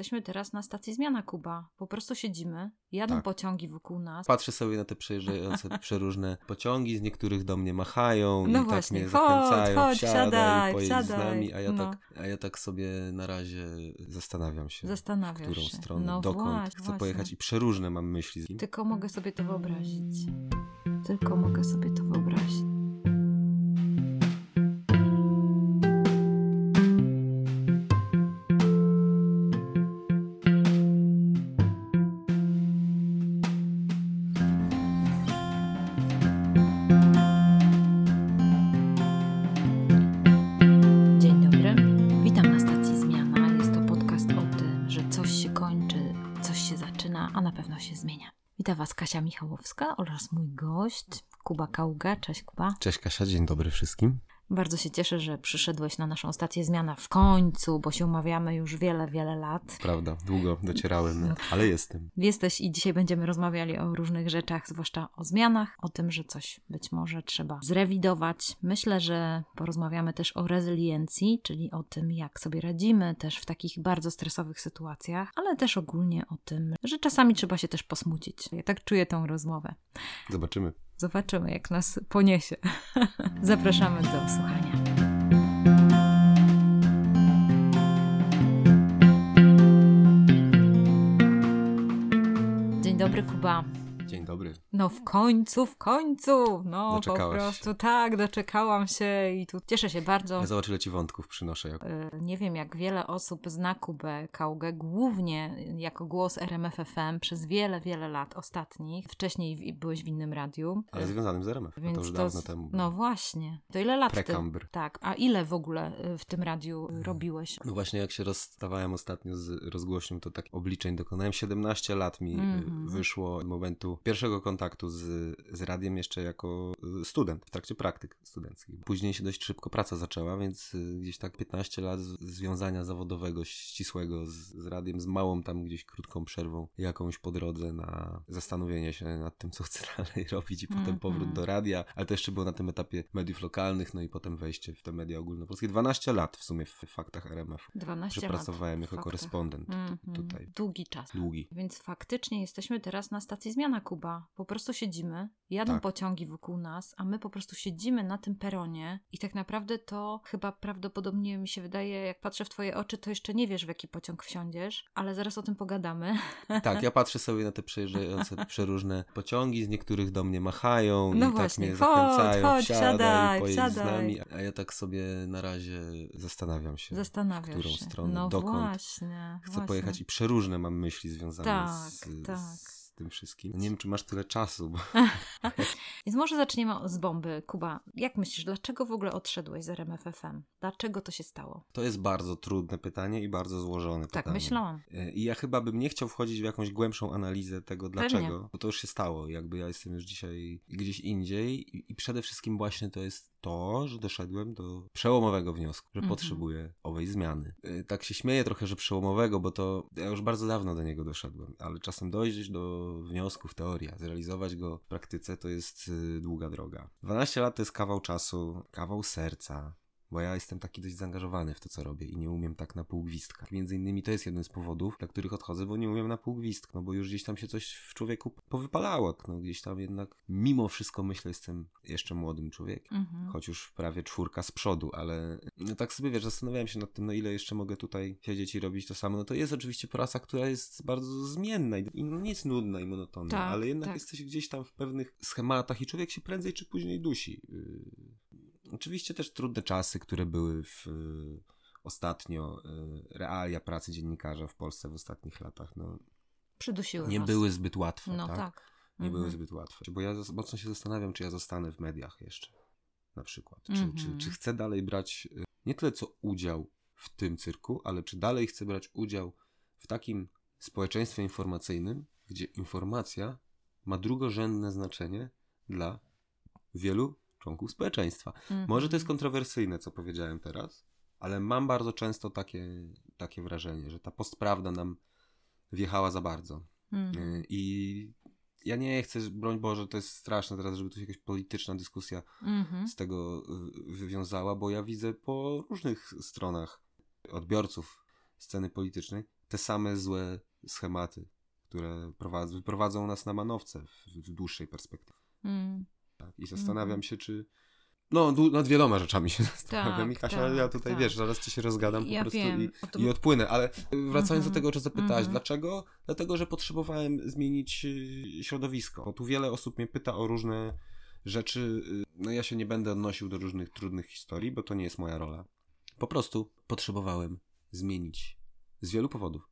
jesteśmy teraz na stacji Zmiana Kuba. Po prostu siedzimy, jadą Tak. pociągi wokół nas. Patrzę sobie na te przejeżdżające przeróżne pociągi, z niektórych do mnie machają No i właśnie, tak mnie chodź, zachęcają, chodź, wsiadaj, siadaj, pojedź z siadaj. nami, a ja, No. tak, a ja tak sobie na razie zastanawiam się, w którą się. stronę, No dokąd właśnie, chcę właśnie. pojechać i przeróżne mam myśli. Tylko mogę sobie to wyobrazić. Tylko mogę sobie to wyobrazić. Oraz mój gość Kuba Kauga. Cześć Kuba. Cześć Kasia, dzień dobry wszystkim. Bardzo się cieszę, że przyszedłeś na naszą stację Zmiana w końcu, bo się umawiamy już wiele, wiele lat. Prawda, długo docierałem, ale jestem. Jesteś i dzisiaj będziemy rozmawiali o różnych rzeczach, zwłaszcza o zmianach, o tym, że coś być może trzeba zrewidować. Myślę, że porozmawiamy też o rezyliencji, czyli o tym, jak sobie radzimy też w takich bardzo stresowych sytuacjach, ale też ogólnie o tym, że czasami trzeba się też posmucić. Ja tak czuję tą rozmowę. Zobaczymy. Zobaczymy, jak nas poniesie. Zapraszamy do słuchania. Dzień dobry, Kuba. Dobry. No w końcu, w końcu! No Doczekałaś po prostu tak, doczekałam się i tu cieszę się bardzo. Ja zobacz ile ci wątków przynoszę. Jak... Y, Nie wiem, jak wiele osób zna Kubę Kaugę, głównie jako głos RMFFM przez wiele, wiele lat ostatnich. Wcześniej byłeś w innym radiu. Ale związanym z RMF, a Więc to już dawno z- temu. No właśnie. To ile lat ty? Prekambr. Tak. A ile w ogóle y, w tym radiu y, robiłeś? No właśnie jak się rozstawałem ostatnio z rozgłośnią, to tak obliczeń dokonałem. 17 lat mi y, Mhm. wyszło od momentu pierwszego kontaktu z, z radiem jeszcze jako student, w trakcie praktyk studenckich. Później się dość szybko praca zaczęła, więc y, gdzieś tak 15 lat związania zawodowego, ścisłego z, z radiem, z małą tam gdzieś krótką przerwą jakąś po drodze na zastanowienie się nad tym, co chcę dalej robić i potem Mhm. powrót do radia, ale to jeszcze było na tym etapie mediów lokalnych, no i potem wejście w te media ogólnopolskie. 12 lat w sumie w faktach RMF. 12 że lat. pracowałem w jako faktach. korespondent Mhm. tutaj. Długi czas. Długi. Więc faktycznie jesteśmy teraz na stacji Zmiana Kuba. Po prostu siedzimy, jadą Tak. pociągi wokół nas, a my po prostu siedzimy na tym peronie i tak naprawdę to chyba prawdopodobnie mi się wydaje, jak patrzę w twoje oczy, to jeszcze nie wiesz, w jaki pociąg wsiądziesz, ale zaraz o tym pogadamy. Tak, ja patrzę sobie na te przejeżdżające przeróżne pociągi, z niektórych do mnie machają No i właśnie, tak mnie chodź, zachęcają, chodź, wsiadaj, siadaj, pojedź z wsiadaj. nami, a ja tak sobie na razie zastanawiam się, Zastanawiasz w którą się. stronę, no dokąd właśnie, chcę właśnie. pojechać i przeróżne mam myśli związane Tak, z, tak. z tym wszystkim. Nie wiem, czy masz tyle czasu, bo Więc może zaczniemy z bomby. Kuba, jak myślisz, dlaczego w ogóle odszedłeś z RMFFM? Dlaczego to się stało? to jest bardzo trudne pytanie i bardzo złożone Tak, pytanie. myślałam. E, I ja chyba bym nie chciał wchodzić w jakąś głębszą analizę tego, Pewnie. dlaczego. Bo to już się stało. Jakby ja jestem już dzisiaj gdzieś indziej. I, i przede wszystkim właśnie to jest to, że doszedłem do przełomowego wniosku, że Mhm. potrzebuję owej zmiany. E, Tak się śmieję trochę, że przełomowego, bo to ja już bardzo dawno do niego doszedłem. Ale czasem dojść do wniosku w teorii, a zrealizować go w praktyce to jest y, długa droga. 12 lat to jest kawał czasu, kawał serca, bo ja jestem taki dość zaangażowany w to, co robię i nie umiem tak na pół gwizdka. Między innymi to jest jeden z powodów, dla których odchodzę, bo nie umiem na pół gwizdka, no bo już gdzieś tam się coś w człowieku powypalało, no gdzieś tam jednak mimo wszystko myślę, jestem jeszcze młodym człowiekiem. Mhm. Choć już prawie czwórka z przodu, ale no tak sobie wiesz, zastanawiałem się nad tym, no ile jeszcze mogę tutaj siedzieć i robić to samo. No to jest oczywiście praca, która jest bardzo zmienna i nie jest nudna i monotonna, Tak, ale jednak tak. jesteś gdzieś tam w pewnych schematach i człowiek się prędzej czy później dusi. Yy, Oczywiście też trudne czasy, które były w, y, ostatnio, y, realia pracy dziennikarza w Polsce w ostatnich latach, no, Przydusiły nie was. były zbyt łatwe, No tak? tak. Nie Mhm. były zbyt łatwe. Bo ja mocno się zastanawiam, czy ja zostanę w mediach jeszcze, na przykład. Czy, Mhm. czy, czy chcę dalej brać y, nie tyle co udział w tym cyrku, ale czy dalej chcę brać udział w takim społeczeństwie informacyjnym, gdzie informacja ma drugorzędne znaczenie dla wielu członków społeczeństwa. Mhm. Może to jest kontrowersyjne, co powiedziałem teraz, ale mam bardzo często takie, takie wrażenie, że ta postprawda nam wjechała za bardzo. Mhm. Y, I ja nie chcę, broń Boże, to jest straszne teraz, żeby tu się jakaś polityczna dyskusja Mhm. z tego y, wywiązała, bo ja widzę po różnych stronach odbiorców sceny politycznej te same złe schematy, które prowadzą, prowadzą nas na manowce w, w dłuższej perspektywie. Mm. Tak? I zastanawiam Mhm. się, czy. No, nad wieloma rzeczami się zastanawiam. Tak, I Kasia, tak, ja tutaj tak. wiesz, zaraz ci się rozgadam Ja po prostu wiem. i, to- i odpłynę. Ale wracając Mhm, do tego, o czym zapytałaś, mhm. dlaczego? Dlatego, że potrzebowałem zmienić y, środowisko. Bo tu wiele osób mnie pyta o różne rzeczy. y, No ja się nie będę odnosił do różnych trudnych historii, bo to nie jest moja rola. Po prostu potrzebowałem zmienić z wielu powodów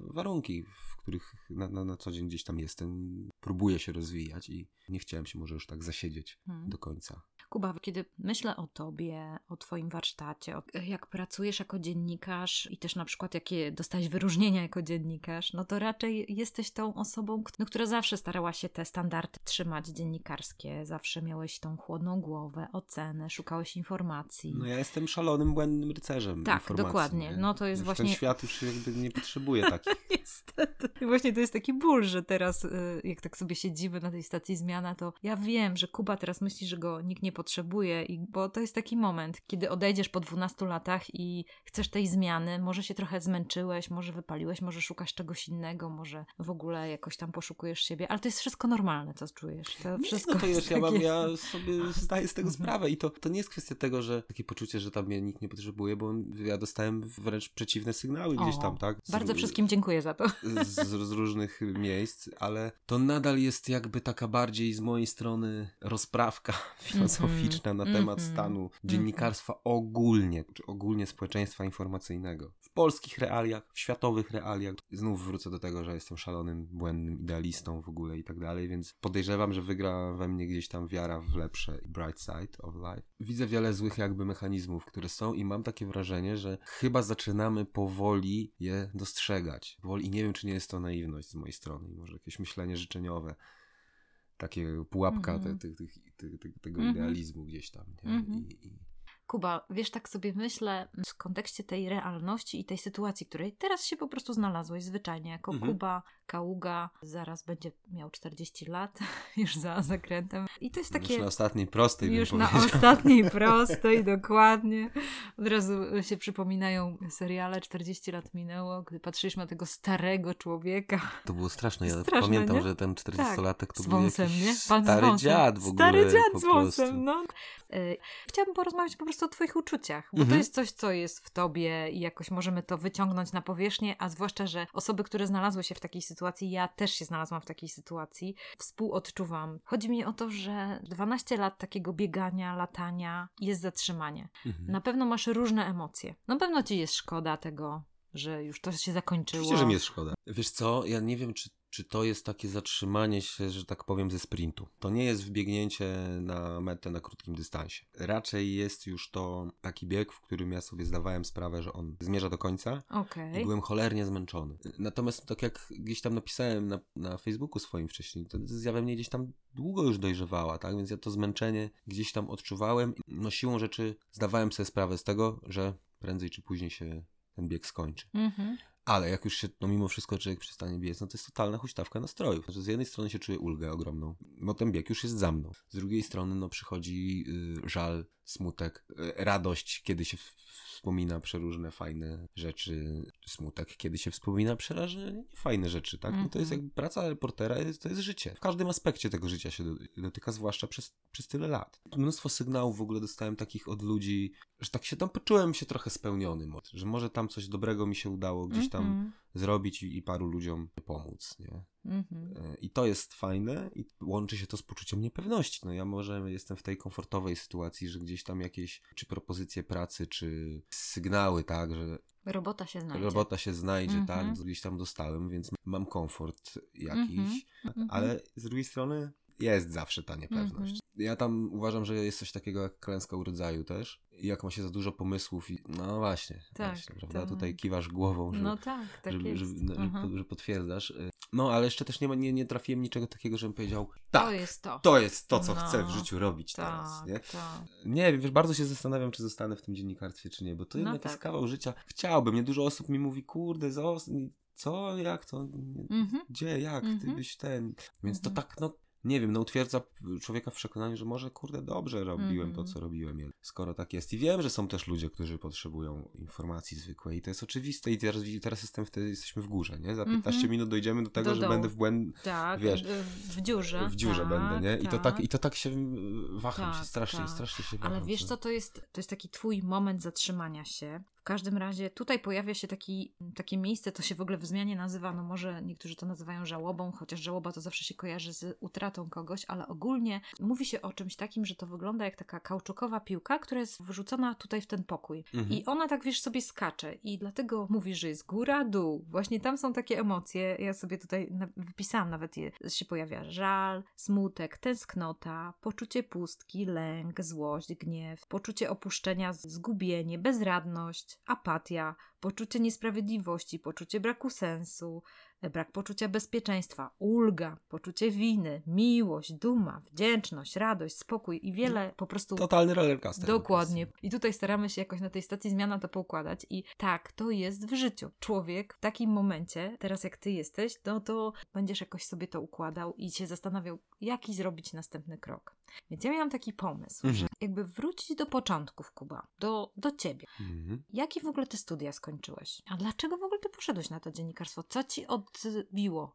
warunki, w których na, na, na co dzień gdzieś tam jestem, próbuję się rozwijać i nie chciałem się może już tak zasiedzieć Hmm. do końca. Kuba, kiedy myślę o tobie, o twoim warsztacie, o, jak pracujesz jako dziennikarz i też na przykład jakie dostałeś wyróżnienia jako dziennikarz, no to raczej jesteś tą osobą, no, która zawsze starała się te standardy trzymać dziennikarskie, zawsze miałeś tą chłodną głowę, ocenę, szukałeś informacji. No ja jestem szalonym, błędnym rycerzem Tak, dokładnie. nie? No to jest właśnie- Ten świat już jakby nie potrzebuje takich. Niestety. I właśnie to jest taki ból, że teraz, y, jak tak sobie siedzimy na tej stacji zmiana, to ja wiem, że Kuba teraz myśli, że go nikt nie potrzebuje, i, bo to jest taki moment, kiedy odejdziesz po 12 latach i chcesz tej zmiany, może się trochę zmęczyłeś, może wypaliłeś, może szukasz czegoś innego, może w ogóle jakoś tam poszukujesz siebie, ale to jest wszystko normalne, co czujesz. To Nie, wszystko no to jest ja, mam, ja sobie zdaję z tego Mhm. sprawę i to, to nie jest kwestia tego, że takie poczucie, że tam mnie nikt nie potrzebuje, bo ja dostałem wręcz przeciwne sygnały gdzieś O, tam, tak? Z- Bardzo wszystkim dziękuję za to. z, z różnych miejsc, ale to nadal jest jakby taka bardziej z mojej strony rozprawka filozoficzna na temat mhm, stanu dziennikarstwa ogólnie, czy ogólnie społeczeństwa informacyjnego. W polskich realiach, w światowych realiach. Znów wrócę do tego, że jestem szalonym, błędnym idealistą w ogóle i tak dalej, więc podejrzewam, że wygra we mnie gdzieś tam wiara w lepsze bright side of life. Widzę wiele złych jakby mechanizmów, które są i mam takie wrażenie, że chyba zaczynamy powoli je dostrzegać. Powoli i nie wiem, czy nie jest to naiwność z mojej strony, i może jakieś myślenie życzeniowe. Takie pułapka Mhm. te, te, te, te, te, tego Mhm. idealizmu gdzieś tam. Nie? Mhm. I, i... Kuba, wiesz, tak sobie myślę w kontekście tej realności i tej sytuacji, której teraz się po prostu znalazłeś zwyczajnie jako Mhm. Kuba Kaługa, zaraz będzie miał 40 lat, już za zakrętem. I to jest takie. Już na ostatniej prostej Już na ostatniej prostej, dokładnie. Od razu się przypominają seriale 40 lat minęło, gdy patrzyliśmy na tego starego człowieka. To było straszne. Ja Straszne, pamiętam, nie? że ten 40-latek to z był wąsem, jakiś nie? Pan stary dziad w ogóle. Stary dziad z wąsem, no. Y, Chciałabym porozmawiać po prostu o twoich uczuciach, bo to Mhm. jest coś, co jest w tobie i jakoś możemy to wyciągnąć na powierzchnię, a zwłaszcza, że osoby, które znalazły się w takiej sytuacji, ja też się znalazłam w takiej sytuacji, współodczuwam. Chodzi mi o to, że 12 lat takiego biegania, latania jest zatrzymanie. Mhm. Na pewno masz różne emocje. Na pewno ci jest szkoda tego, że już to się zakończyło. Oczywiście, że mi jest szkoda. Wiesz co, ja nie wiem, czy, czy to jest takie zatrzymanie się, że tak powiem, ze sprintu. To nie jest wbiegnięcie na metę na krótkim dystansie. Raczej jest już to taki bieg, w którym ja sobie zdawałem sprawę, że on zmierza do końca Okej. i byłem cholernie zmęczony. Natomiast tak jak gdzieś tam napisałem na, na Facebooku swoim wcześniej, to we mnie gdzieś tam długo już dojrzewała, tak? Więc ja to zmęczenie gdzieś tam odczuwałem. No siłą rzeczy zdawałem sobie sprawę z tego, że prędzej czy później się ten bieg skończy. Mhm. Ale jak już się, no mimo wszystko człowiek przestanie biec, no to jest totalna huśtawka nastrojów. Znaczy, z jednej strony się czuję ulgę ogromną, bo ten bieg już jest za mną. Z drugiej strony, no przychodzi y, żal, smutek, y, radość, kiedy się wspomina przeróżne fajne rzeczy, smutek, kiedy się wspomina przerażnie fajne rzeczy, tak? No to jest Mhm. jakby praca reportera, to jest życie. W każdym aspekcie tego życia się do- dotyka, zwłaszcza przez, przez tyle lat. Mnóstwo sygnałów w ogóle dostałem takich od ludzi, że tak się tam poczułem się trochę spełniony, że może tam coś dobrego mi się udało gdzieś tam Mhm. zrobić i, i paru ludziom pomóc, nie? Mhm. E, I to jest fajne i łączy się to z poczuciem niepewności. No ja może jestem w tej komfortowej sytuacji, że gdzieś tam jakieś czy propozycje pracy, czy sygnały, tak, że Robota się znajdzie. robota się znajdzie, Mhm. tak, gdzieś tam dostałem, więc mam komfort Mhm. jakiś, Mhm. ale z drugiej strony jest zawsze ta niepewność. Mhm. Ja tam uważam, że jest coś takiego jak klęska urodzaju też. I jak ma się za dużo pomysłów i no właśnie, Tak, właśnie prawda? tak. Tutaj kiwasz głową, że, No tak, tak że, jest. że, no, że, potwierdzasz. Y, No, ale jeszcze też nie, ma, nie, nie trafiłem niczego takiego, żebym powiedział tak, To jest to. to jest to, co No. chcę w życiu robić teraz, tak, nie? tak. Nie, wiesz, bardzo się zastanawiam, czy zostanę w tym dziennikarstwie, czy nie, bo to No jednak tak. jest kawał życia. Chciałbym, nie dużo osób mi mówi, kurde, co, jak to, Mhm. gdzie, jak, ty Mhm. byś ten. Więc to Mhm. tak, no, nie wiem, no utwierdza człowieka w przekonaniu, że może kurde dobrze robiłem mm to, mhm. co robiłem, skoro tak jest. I wiem, że są też ludzie, którzy potrzebują informacji zwykłej i to jest oczywiste i teraz, teraz jestem wtedy, jesteśmy w górze, nie? Za 15 mm -hmm. minut dojdziemy do tego, do że będę w błęd... Tak, wiesz, w dziurze. W dziurze tak, będę, nie? I to tak, i to tak się waham tak, się strasznie, tak. strasznie się waham. Ale wiesz co, to jest, to jest taki twój moment zatrzymania się, w każdym razie tutaj pojawia się taki, takie miejsce, to się w ogóle w zmianie nazywa, no może niektórzy to nazywają żałobą, chociaż żałoba to zawsze się kojarzy z utratą kogoś, ale ogólnie mówi się o czymś takim, że to wygląda jak taka kauczukowa piłka, która jest wrzucona tutaj w ten pokój. Mhm. I ona tak wiesz sobie skacze i dlatego mówi, że jest góra, dół. Właśnie tam są takie emocje. Ja sobie tutaj wypisałam nawet je, się pojawia żal, smutek, tęsknota, poczucie pustki, lęk, złość, gniew, poczucie opuszczenia, zgubienie, bezradność, apatia, poczucie niesprawiedliwości, poczucie braku sensu, brak poczucia bezpieczeństwa, ulga, poczucie winy, miłość, duma, wdzięczność, radość, spokój i wiele po prostu. Totalny rollercoaster. Dokładnie. I tutaj staramy się jakoś na tej stacji zmiana to poukładać. I tak, to jest w życiu. Człowiek w takim momencie, teraz jak ty jesteś, no to będziesz jakoś sobie to układał i się zastanawiał, jaki zrobić następny krok. Więc ja miałam taki pomysł, mhm. że jakby wrócić do początków, Kuba, do, do ciebie. Mhm. Jakie w ogóle te studia skończyłeś? A dlaczego w ogóle ty poszedłeś na to dziennikarstwo? Co ci odbiło?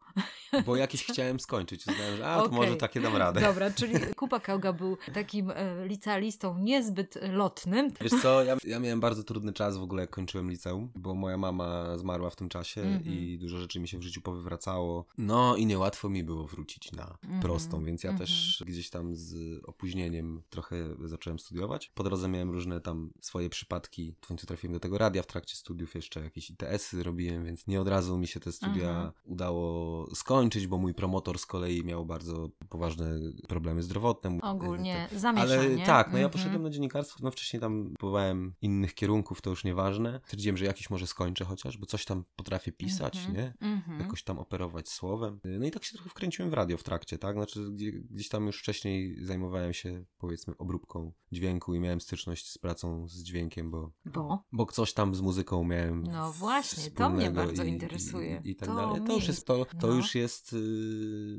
Bo jakieś chciałem skończyć. Znałem, że a, to okay. może takie dam radę. Dobra, czyli Kuba Kałga był takim e, licealistą niezbyt lotnym. Wiesz co, ja, ja miałem bardzo trudny czas w ogóle, jak kończyłem liceum, bo moja mama zmarła w tym czasie mhm. i dużo rzeczy mi się w życiu powywracało. No i niełatwo mi było wrócić na mhm. prostą, więc ja też gdzieś tam z opóźnieniem trochę zacząłem studiować. Po drodze miałem różne tam swoje przypadki. W końcu trafiłem do tego radia w trakcie studiów, jeszcze jakieś ITS-y robiłem, więc nie od razu mi się te studia udało skończyć, bo mój promotor z kolei miał bardzo poważne problemy zdrowotne. Ogólnie tak. zamieszanie. Ale tak, no ja mhm. poszedłem na dziennikarstwo, no wcześniej tam próbowałem innych kierunków, to już nieważne. Stwierdziłem, że jakiś może skończę chociaż, bo coś tam potrafię pisać, mhm. nie? Mhm. Jakoś tam operować słowem. No i tak się trochę wkręciłem w radio w trakcie, tak? Znaczy gdzieś tam już wcześniej zajmowałem się powiedzmy obróbką dźwięku i miałem styczność z pracą z dźwiękiem, bo, bo? bo coś tam z muzyką miałem. No właśnie, to mnie bardzo i, interesuje. I, i tak to dalej. To już jest, to, to no. już jest yy,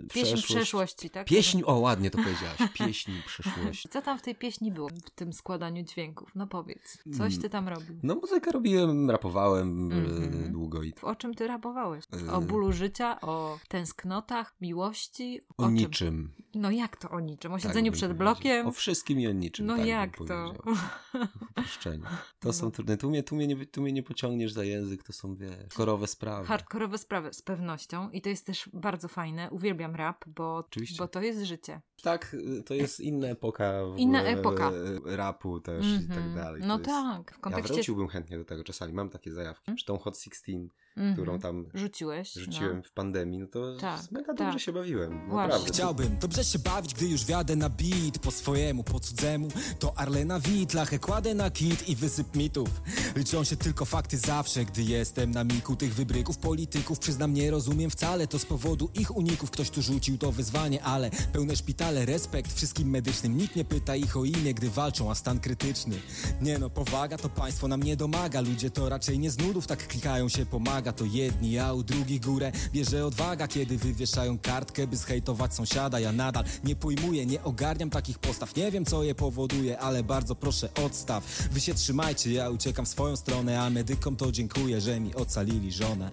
Pieśń przeszłość. przeszłości, tak? Pieśń, o ładnie to powiedziałaś, pieśń przeszłości. Co tam w tej pieśni było, w tym składaniu dźwięków? No powiedz, coś ty tam robił? No muzykę robiłem, rapowałem mm -hmm. długo. I... O czym ty rapowałeś? O y- bólu życia, o tęsknotach, miłości? O, o niczym. No jak to o niczym? O tak siedzeniu tak przed blokiem? O wszystkim i o niczym. No tak jak to? Uproszczenie. To no. są trudne. Tu mnie, tu, mnie nie, tu mnie nie pociągniesz za język, to są, wiesz, korowe sprawy. Hardkorowe sprawy, pewnością. I to jest też bardzo fajne. Uwielbiam rap, bo, bo to jest życie. Tak, to jest inna epoka. Inna epoka. Rapu też mm -hmm. i tak mhm. dalej. No tak. W kontekście... Ja wróciłbym chętnie do tego czasami. Mam takie zajawki. Hmm? Czy tą Hot 16 mm -hmm. którą tam rzuciłeś, rzuciłem no. w pandemii, no to tak, mega tak. dobrze się bawiłem. Naprawdę. Chciałbym dobrze się bawić, gdy już wiadę na beat po swojemu, po cudzemu. To Arlena Wit, lachę kładę na kit i wysyp mitów. Liczą się tylko fakty zawsze, gdy jestem na miku tych wybryków polityków. Przyznam, nie rozumiem wcale, to z powodu ich uników. Ktoś tu rzucił to wyzwanie, ale pełne szpitale, respekt wszystkim medycznym. Nikt nie pyta ich o imię, gdy walczą, a stan krytyczny. Nie no, powaga to państwo nam nie domaga. Ludzie to raczej nie z nudów, tak klikają się, pomaga to jedni, a u drugich górę bierze odwaga, kiedy wywieszają kartkę, by zhejtować sąsiada. Ja nadal nie pojmuję, nie ogarniam takich postaw. Nie wiem, co je powoduje, ale bardzo proszę odstaw. Wy się trzymajcie, ja uciekam w swoją stronę, a medykom to dziękuję, że mi ocalili żonę.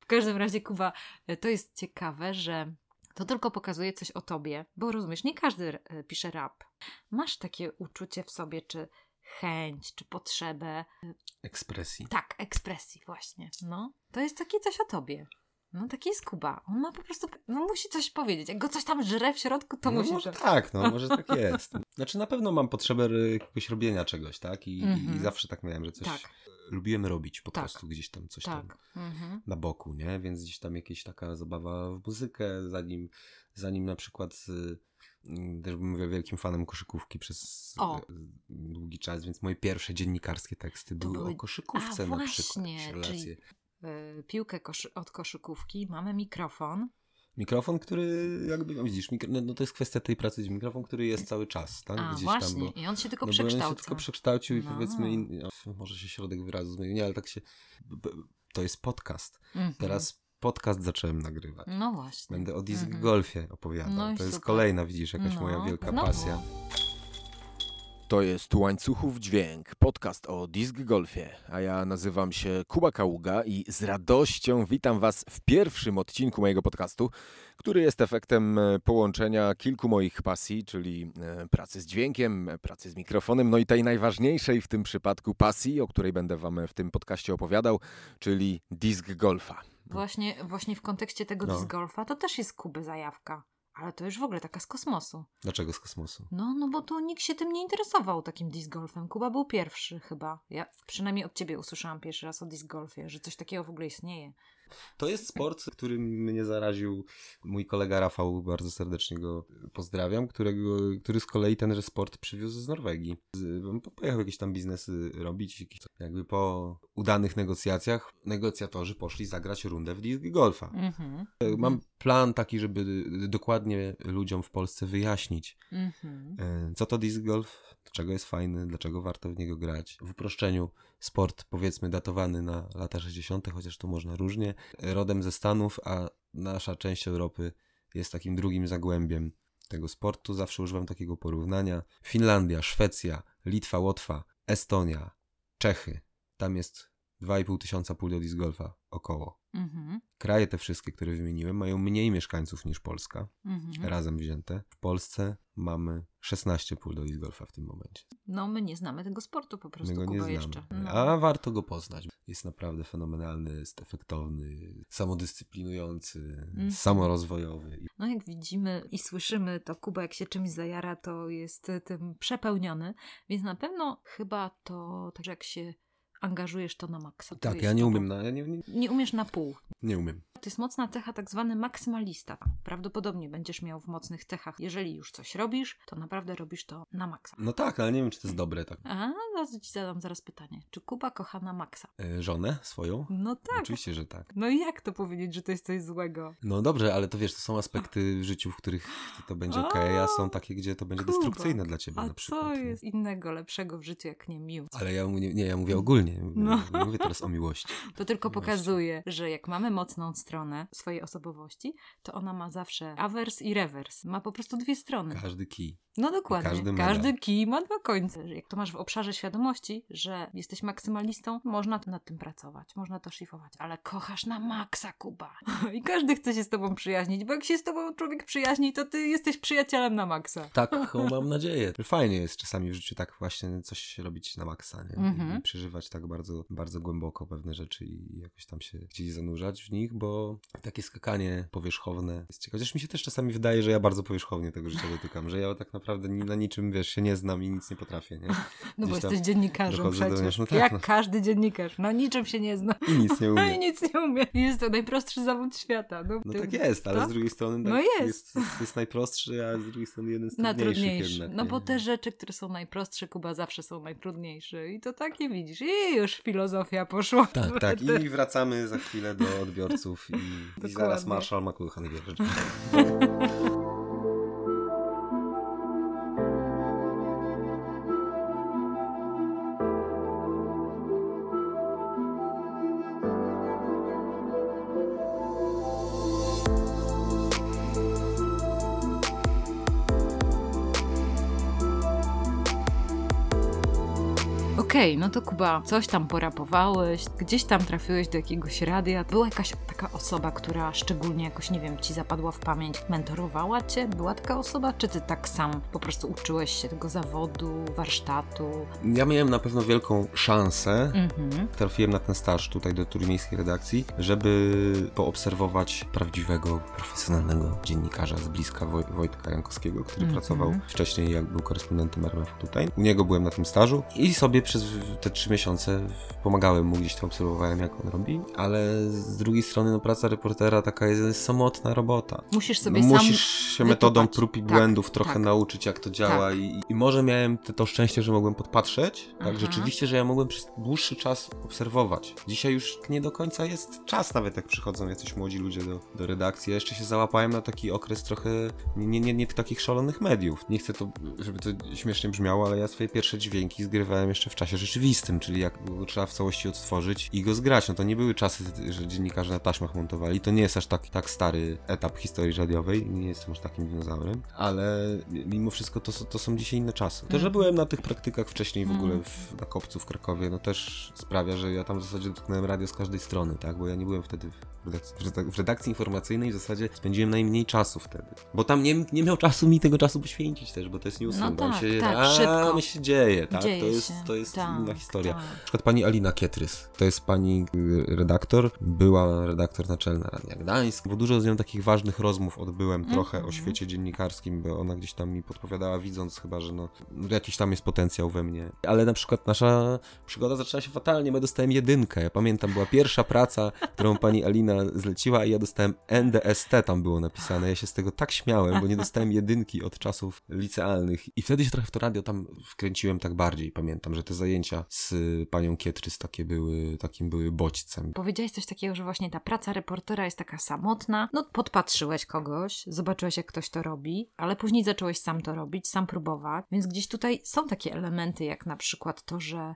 W każdym razie, Kuba, to jest ciekawe, że to tylko pokazuje coś o tobie, bo rozumiesz, nie każdy e, pisze rap. Masz takie uczucie w sobie, czy chęć, czy potrzebę. Ekspresji. Tak, ekspresji, właśnie. No, to jest takie coś o tobie. No taki jest Kuba. On ma po prostu, no musi coś powiedzieć. Jak go coś tam żre w środku, to no, musi... Może tak, no może tak jest. Znaczy na pewno mam potrzebę jakiegoś robienia czegoś, tak? I, mm -hmm. i mhm. zawsze tak miałem, że coś tak. lubiłem robić po tak. prostu gdzieś tam, coś tak. tam mm -hmm. na boku, nie? Więc gdzieś tam jakieś taka zabawa w muzykę, zanim, zanim na przykład... też bym wielkim fanem koszykówki przez o. długi czas, więc moje pierwsze dziennikarskie teksty były, były, o koszykówce A, na właśnie, przykład. Czyli Y, piłkę koszy od koszykówki, mamy mikrofon. Mikrofon, który jakby, no widzisz, mikro, no, no, to jest kwestia tej pracy, mikrofon, który jest cały czas, tak? A, Gdzieś właśnie, tam, bo, i on się tylko no, przekształca. on się tylko przekształcił no. i powiedzmy, in, no, może się środek wyrazu zmienił, nie, ale tak się, to jest podcast. Mm -hmm. Teraz podcast zacząłem nagrywać. No właśnie. Będę o disc Mhm. golfie opowiadał. No i to jest super. kolejna, widzisz, jakaś moja No, wielka znowu. pasja. To jest Łańcuchów Dźwięk, podcast o disc golfie, a ja nazywam się Kuba Kaługa i z radością witam Was w pierwszym odcinku mojego podcastu, który jest efektem e, połączenia kilku moich pasji, czyli e, pracy z dźwiękiem, pracy z mikrofonem, no i tej najważniejszej w tym przypadku pasji, o której będę Wam w tym podcaście opowiadał, czyli disc golfa. Właśnie, właśnie w kontekście tego No. to też jest Kuby zajawka. Ale to już w ogóle taka z kosmosu. Dlaczego z kosmosu? No, no bo tu nikt się tym nie interesował, takim disc golfem. Kuba był pierwszy chyba. Ja przynajmniej od ciebie usłyszałam pierwszy raz o disc golfie, że coś takiego w ogóle istnieje. To jest sport, którym mnie zaraził mój kolega Rafał, bardzo serdecznie go pozdrawiam, którego, który z kolei tenże sport przywiózł z Norwegii. Pojechał jakieś tam biznesy robić, jakieś, jakby po udanych negocjacjach negocjatorzy poszli zagrać rundę w disc golfa. Mhm. Mam plan taki, żeby dokładnie ludziom w Polsce wyjaśnić, Mhm. e, co to disc golf, dlaczego jest fajny, dlaczego warto w niego grać. W uproszczeniu sport powiedzmy datowany na lata 60., chociaż tu można różnie, rodem ze Stanów, a nasza część Europy jest takim drugim zagłębiem tego sportu. Zawsze używam takiego porównania. Finlandia, Szwecja, Litwa, Łotwa, Estonia, Czechy. Tam jest 2,5 tysiąca pól do disc golfa około. Mhm. Kraje te wszystkie, które wymieniłem, mają mniej mieszkańców niż Polska, Mhm. razem wzięte. W Polsce mamy 16 pól do disc golfa w tym momencie. No, my nie znamy tego sportu po prostu, My go Kuba, nie znamy. jeszcze. No. A warto go poznać. Jest naprawdę fenomenalny, jest efektowny, samodyscyplinujący, Mhm. samorozwojowy. No jak widzimy i słyszymy, to Kuba jak się czymś zajara, to jest tym przepełniony, więc na pewno chyba to, tak jak się angażujesz to na maksa. Tak, ja nie umiem, na, ja nie, nie, Nie umiesz na pół. nie umiem. To jest mocna cecha, tak zwany maksymalista. Prawdopodobnie będziesz miał w mocnych cechach. Jeżeli już coś robisz, to naprawdę robisz to na maksa. No tak, ale nie wiem, czy to jest dobre. Tak. A, zaraz ci zadam zaraz pytanie. Czy Kuba kocha na maksa? E, żonę swoją? No tak. Oczywiście, że tak. No i jak to powiedzieć, że to jest coś złego? No dobrze, ale to wiesz, to są aspekty w życiu, w których to będzie okej, a są takie, gdzie to będzie Kuba, destrukcyjne dla ciebie A na przykład. co nie? jest innego lepszego w życiu, jak nie miłość? Ale ja mówię, nie, ja mówię ogólnie. No. Nie mówię teraz o miłości. To tylko Właśnie. pokazuje, że jak mamy mocną stronę swojej osobowości, to ona ma zawsze awers i rewers. Ma po prostu dwie strony. Każdy kij. No dokładnie. każdy Każdy, kij ma dwa końce. Jak to masz w obszarze świadomości, że jesteś maksymalistą, można nad tym pracować, można to szlifować, ale kochasz na maksa, Kuba. I każdy chce się z tobą przyjaźnić, bo jak się z tobą człowiek przyjaźni, to ty jesteś przyjacielem na maksa. Tak, o, mam nadzieję. Fajnie jest czasami w życiu tak właśnie coś robić na maksa, nie? Mhm. I przeżywać tak bardzo, bardzo głęboko pewne rzeczy i jakoś tam się gdzieś zanurzać w nich, bo takie skakanie powierzchowne jest ciekawe. Chociaż mi się też czasami wydaje, że ja bardzo powierzchownie tego życia dotykam, że ja tak naprawdę na niczym, wiesz, się nie znam i nic nie potrafię, nie? No bo jesteś dziennikarzem do przecież. no tak, jak no. każdy dziennikarz. Na niczym się nie zna. I nic nie No i nic nie umie. Jest to najprostszy zawód świata. No, No ty- tak jest, ale tak? z drugiej strony tak No jest. jest. Jest, jest najprostszy, a z drugiej strony jeden z trudniejszych jednak. No bo te rzeczy, które są najprostsze, Kuba, zawsze są najtrudniejsze. I to takie widzisz. I już filozofia poszła. Tak, tak. I wracamy za chwilę do odbiorców i, i zaraz. Marshall McLuhan wierzy. Okej, no to Kuba, coś tam porapowałeś, gdzieś tam trafiłeś do jakiegoś radia. Była jakaś taka osoba, która szczególnie jakoś, nie wiem, ci zapadła w pamięć, mentorowała cię? Była taka osoba? Czy ty tak sam po prostu uczyłeś się tego zawodu, warsztatu? Ja miałem na pewno wielką szansę. Mhm. Trafiłem na ten staż tutaj do trójmiejskiej redakcji, żeby poobserwować prawdziwego, profesjonalnego dziennikarza z bliska Woj Wojtka Jankowskiego, który Mhm. pracował wcześniej, jak był korespondentem RMF tutaj. U niego byłem na tym stażu i sobie przez te trzy miesiące pomagałem mu, gdzieś tam obserwowałem, jak on robi, ale z drugiej strony no, praca reportera taka jest samotna robota. Musisz sobie no, sam musisz się metodą wytupać. prób i Tak, błędów trochę tak. nauczyć, jak to działa. Tak. I, I może miałem te, to szczęście, że mogłem podpatrzeć, tak Aha. rzeczywiście, że ja mogłem przez dłuższy czas obserwować. Dzisiaj już nie do końca jest czas, nawet jak przychodzą jacyś młodzi ludzie do, do redakcji. Ja jeszcze się załapałem na taki okres trochę nie, nie, nie takich szalonych mediów. Nie chcę to, żeby to śmiesznie brzmiało, ale ja swoje pierwsze dźwięki zgrywałem jeszcze w czasie rzeczywistym, czyli jak było trzeba w całości odtworzyć i go zgrać. No to nie były czasy, że dziennikarze na taśmach montowali. To nie jest aż tak, tak stary etap historii radiowej. Nie jestem aż takim dinozaurem, ale mimo wszystko to, to są dzisiaj inne czasy. To, że Mhm. byłem na tych praktykach wcześniej w ogóle w, na kopcu w Krakowie, no też sprawia, że ja tam w zasadzie dotknąłem radio z każdej strony, tak? Bo ja nie byłem wtedy w redakcji, w redak- w redakcji informacyjnej, w zasadzie spędziłem najmniej czasu wtedy. Bo tam nie, nie miał czasu mi tego czasu poświęcić też, bo to jest newsroom. No tak, się, tak, a, szybko. się dzieje, tak? Dzieje to jest, się. to jest Tak, inna historia. tak. Na przykład pani Alina Kietrys, to jest pani y, redaktor, była redaktor naczelna Radia Gdańsk, bo dużo z nią takich ważnych rozmów odbyłem trochę Mhm. o świecie dziennikarskim, bo ona gdzieś tam mi podpowiadała, widząc chyba, że no, jakiś tam jest potencjał we mnie. Ale na przykład nasza przygoda zaczęła się fatalnie, bo ja dostałem jedynkę. Ja pamiętam, była pierwsza praca, którą pani Alina zleciła i ja dostałem NDST tam było napisane. Ja się z tego tak śmiałem, bo nie dostałem jedynki od czasów licealnych. I wtedy się trochę w to radio tam wkręciłem tak bardziej. Pamiętam, że te zajęcia z panią Kietrys takie były, takim były bodźcem. Powiedziałeś coś takiego, że właśnie ta praca reportera jest taka samotna. No, podpatrzyłeś kogoś, zobaczyłeś, jak ktoś to robi, ale później zacząłeś sam to robić, sam próbować. Więc gdzieś tutaj są takie elementy, jak na przykład to, że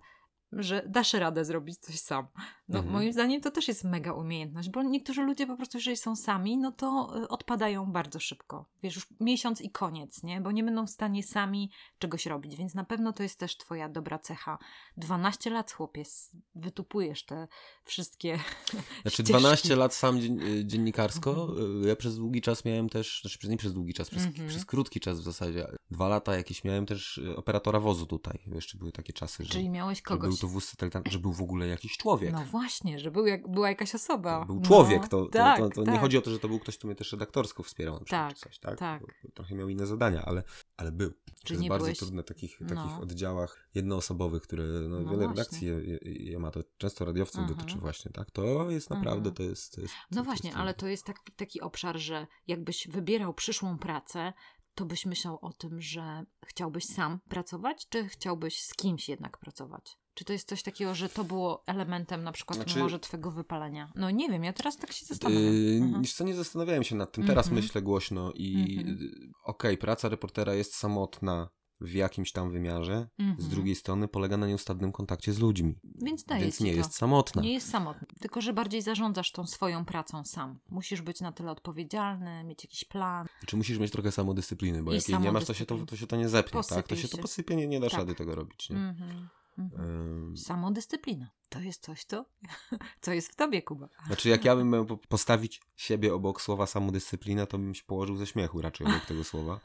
że dasz radę zrobić coś sam. No, Mhm. moim zdaniem to też jest mega umiejętność, bo niektórzy ludzie po prostu, jeżeli są sami, no to y, odpadają bardzo szybko. Wiesz, już miesiąc i koniec, nie? Bo nie będą w stanie sami czegoś robić, więc na pewno to jest też twoja dobra cecha. 12 lat, chłopiec, wytupujesz te wszystkie Znaczy ścieżki. 12 lat sam y, dziennikarsko. y, Ja przez długi czas miałem też, znaczy nie przez długi czas, przez, Mhm. przez krótki czas w zasadzie. Dwa lata jakieś miałem też operatora wozu tutaj. Jeszcze były takie czasy, że, Czyli miałeś że był to wóz satelitarny, że był w ogóle jakiś człowiek. No właśnie, że był jak, była jakaś osoba. był No, człowiek, to, to, tak, to, to nie tak. chodzi o to, że to był ktoś, kto mnie też redaktorsko wspierał na przykład, Tak, czy coś, tak? tak. Trochę miał inne zadania, ale, ale był. To jest nie bardzo byłeś- trudne w takich, no. takich oddziałach jednoosobowych, które no, No wiele redakcji je, je, je ma, to często radiowców Mhm. dotyczy właśnie, tak? To jest naprawdę, Mhm. to jest... To jest No to właśnie, jest ale to jest taki, taki obszar, że jakbyś wybierał przyszłą pracę, to byś myślał o tym, że chciałbyś sam pracować, czy chciałbyś z kimś jednak pracować? Czy to jest coś takiego, że to było elementem na przykład Znaczy- może twojego wypalenia? No nie wiem, ja teraz tak się zastanawiam. Yy, Mhm. Co, nie zastanawiałem się nad tym. Teraz Mhm. myślę głośno i Mhm. yy, okej, praca reportera jest samotna w jakimś tam wymiarze. Z Mhm. drugiej strony polega na nieustannym kontakcie z ludźmi. Więc daje Więc nie to. jest samotna. Nie jest samotny, tylko że bardziej zarządzasz tą swoją pracą sam. Musisz być na tyle odpowiedzialny, mieć jakiś plan. Czy musisz mieć trochę samodyscypliny, bo I jak jej nie masz, to się to, to, się to nie zepnie, tak? To Posypie się to się. posypie, nie, nie dasz Tak. rady tego robić, nie? Mhm. Mhm. Samodyscyplina. To jest coś, to, co jest w tobie, Kuba. Znaczy, jak ja bym miał po- postawić siebie obok słowa samodyscyplina, to bym się położył ze śmiechu raczej obok tego słowa.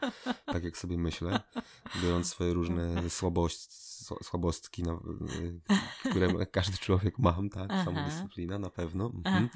Tak jak sobie myślę, biorąc swoje różne słabości, słabostki, no, y, które każdy człowiek mam, tak? Aha. Samodyscyplina na pewno. Mhm.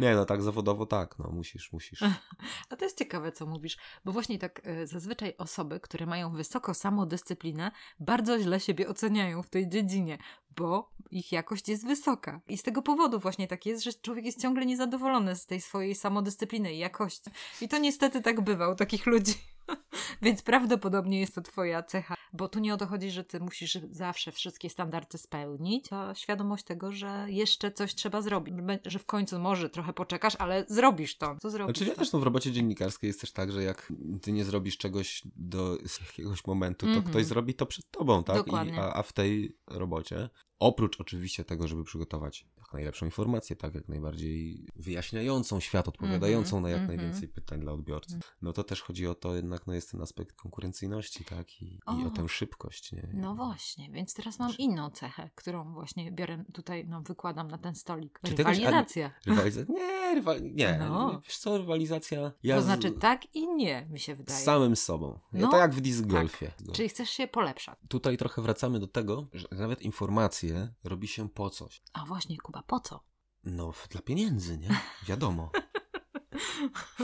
Nie, no tak zawodowo tak, no musisz, musisz. A to jest ciekawe, co mówisz, bo właśnie tak e, zazwyczaj osoby, które mają wysoko samodyscyplinę, bardzo źle siebie oceniają w tej dziedzinie, bo ich jakość jest wysoka. I z tego powodu właśnie tak jest, że człowiek jest ciągle niezadowolony z tej swojej samodyscypliny i jakości. I to niestety tak bywa u takich ludzi. Więc prawdopodobnie jest to twoja cecha, bo tu nie o to chodzi, że ty musisz zawsze wszystkie standardy spełnić, to świadomość tego, że jeszcze coś trzeba zrobić, że w końcu może trochę poczekasz, ale zrobisz to. Co zrobisz? Znaczy no w robocie dziennikarskiej jest też tak, że jak ty nie zrobisz czegoś do jakiegoś momentu, to Mhm. ktoś zrobi to przed tobą, tak? I, Dokładnie. a, a w tej robocie, oprócz oczywiście tego, żeby przygotować jak najlepszą informację, tak, jak najbardziej wyjaśniającą świat, odpowiadającą na jak mhm. najwięcej pytań dla odbiorcy, no to też chodzi o to jednak, no jest ten aspekt konkurencyjności, tak, i, i O. o tę szybkość, nie? No właśnie, więc teraz mam inną cechę, którą właśnie biorę tutaj, no wykładam na ten stolik. Czy tegoś- Rywalizacja. Rywalizacja? Nie, nie. No. Wiesz co, rywalizacja... Ja To znaczy tak i nie, mi się wydaje. Z samym sobą. No, to jak w disc golfie. Czyli chcesz się polepszać. Tutaj trochę wracamy do tego, że nawet informacje robi się po coś. A właśnie, Kuba, po co? No, dla pieniędzy, nie? Wiadomo.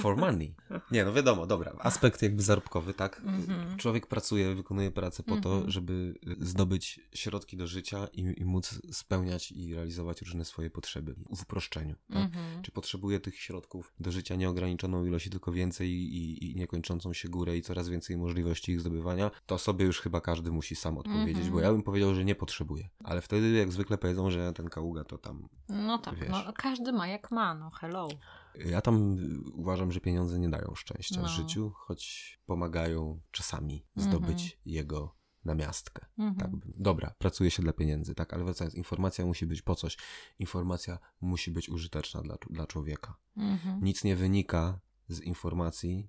For money. Nie, no wiadomo, dobra. Aspekt jakby zarobkowy, tak? Mhm. Człowiek pracuje, wykonuje pracę po to, Mhm. żeby zdobyć środki do życia i, i móc spełniać i realizować różne swoje potrzeby w uproszczeniu. Tak? Mhm. Czy potrzebuje tych środków do życia nieograniczoną ilość, tylko więcej i, i niekończącą się górę i coraz więcej możliwości ich zdobywania, to sobie już chyba każdy musi sam odpowiedzieć, Mhm. bo ja bym powiedział, że nie potrzebuje. Ale wtedy jak zwykle powiedzą, że ten kaługa to tam... No tak, Wiesz. no, każdy ma jak ma, no hello. Ja tam y, uważam, że pieniądze nie dają szczęścia No. w życiu, choć pomagają czasami Mhm. zdobyć jego na miastkę. Mhm. Tak, dobra, pracuje się dla pieniędzy, tak, ale wracając, informacja musi być po coś. Informacja musi być użyteczna dla, dla człowieka. Mhm. Nic nie wynika z informacji,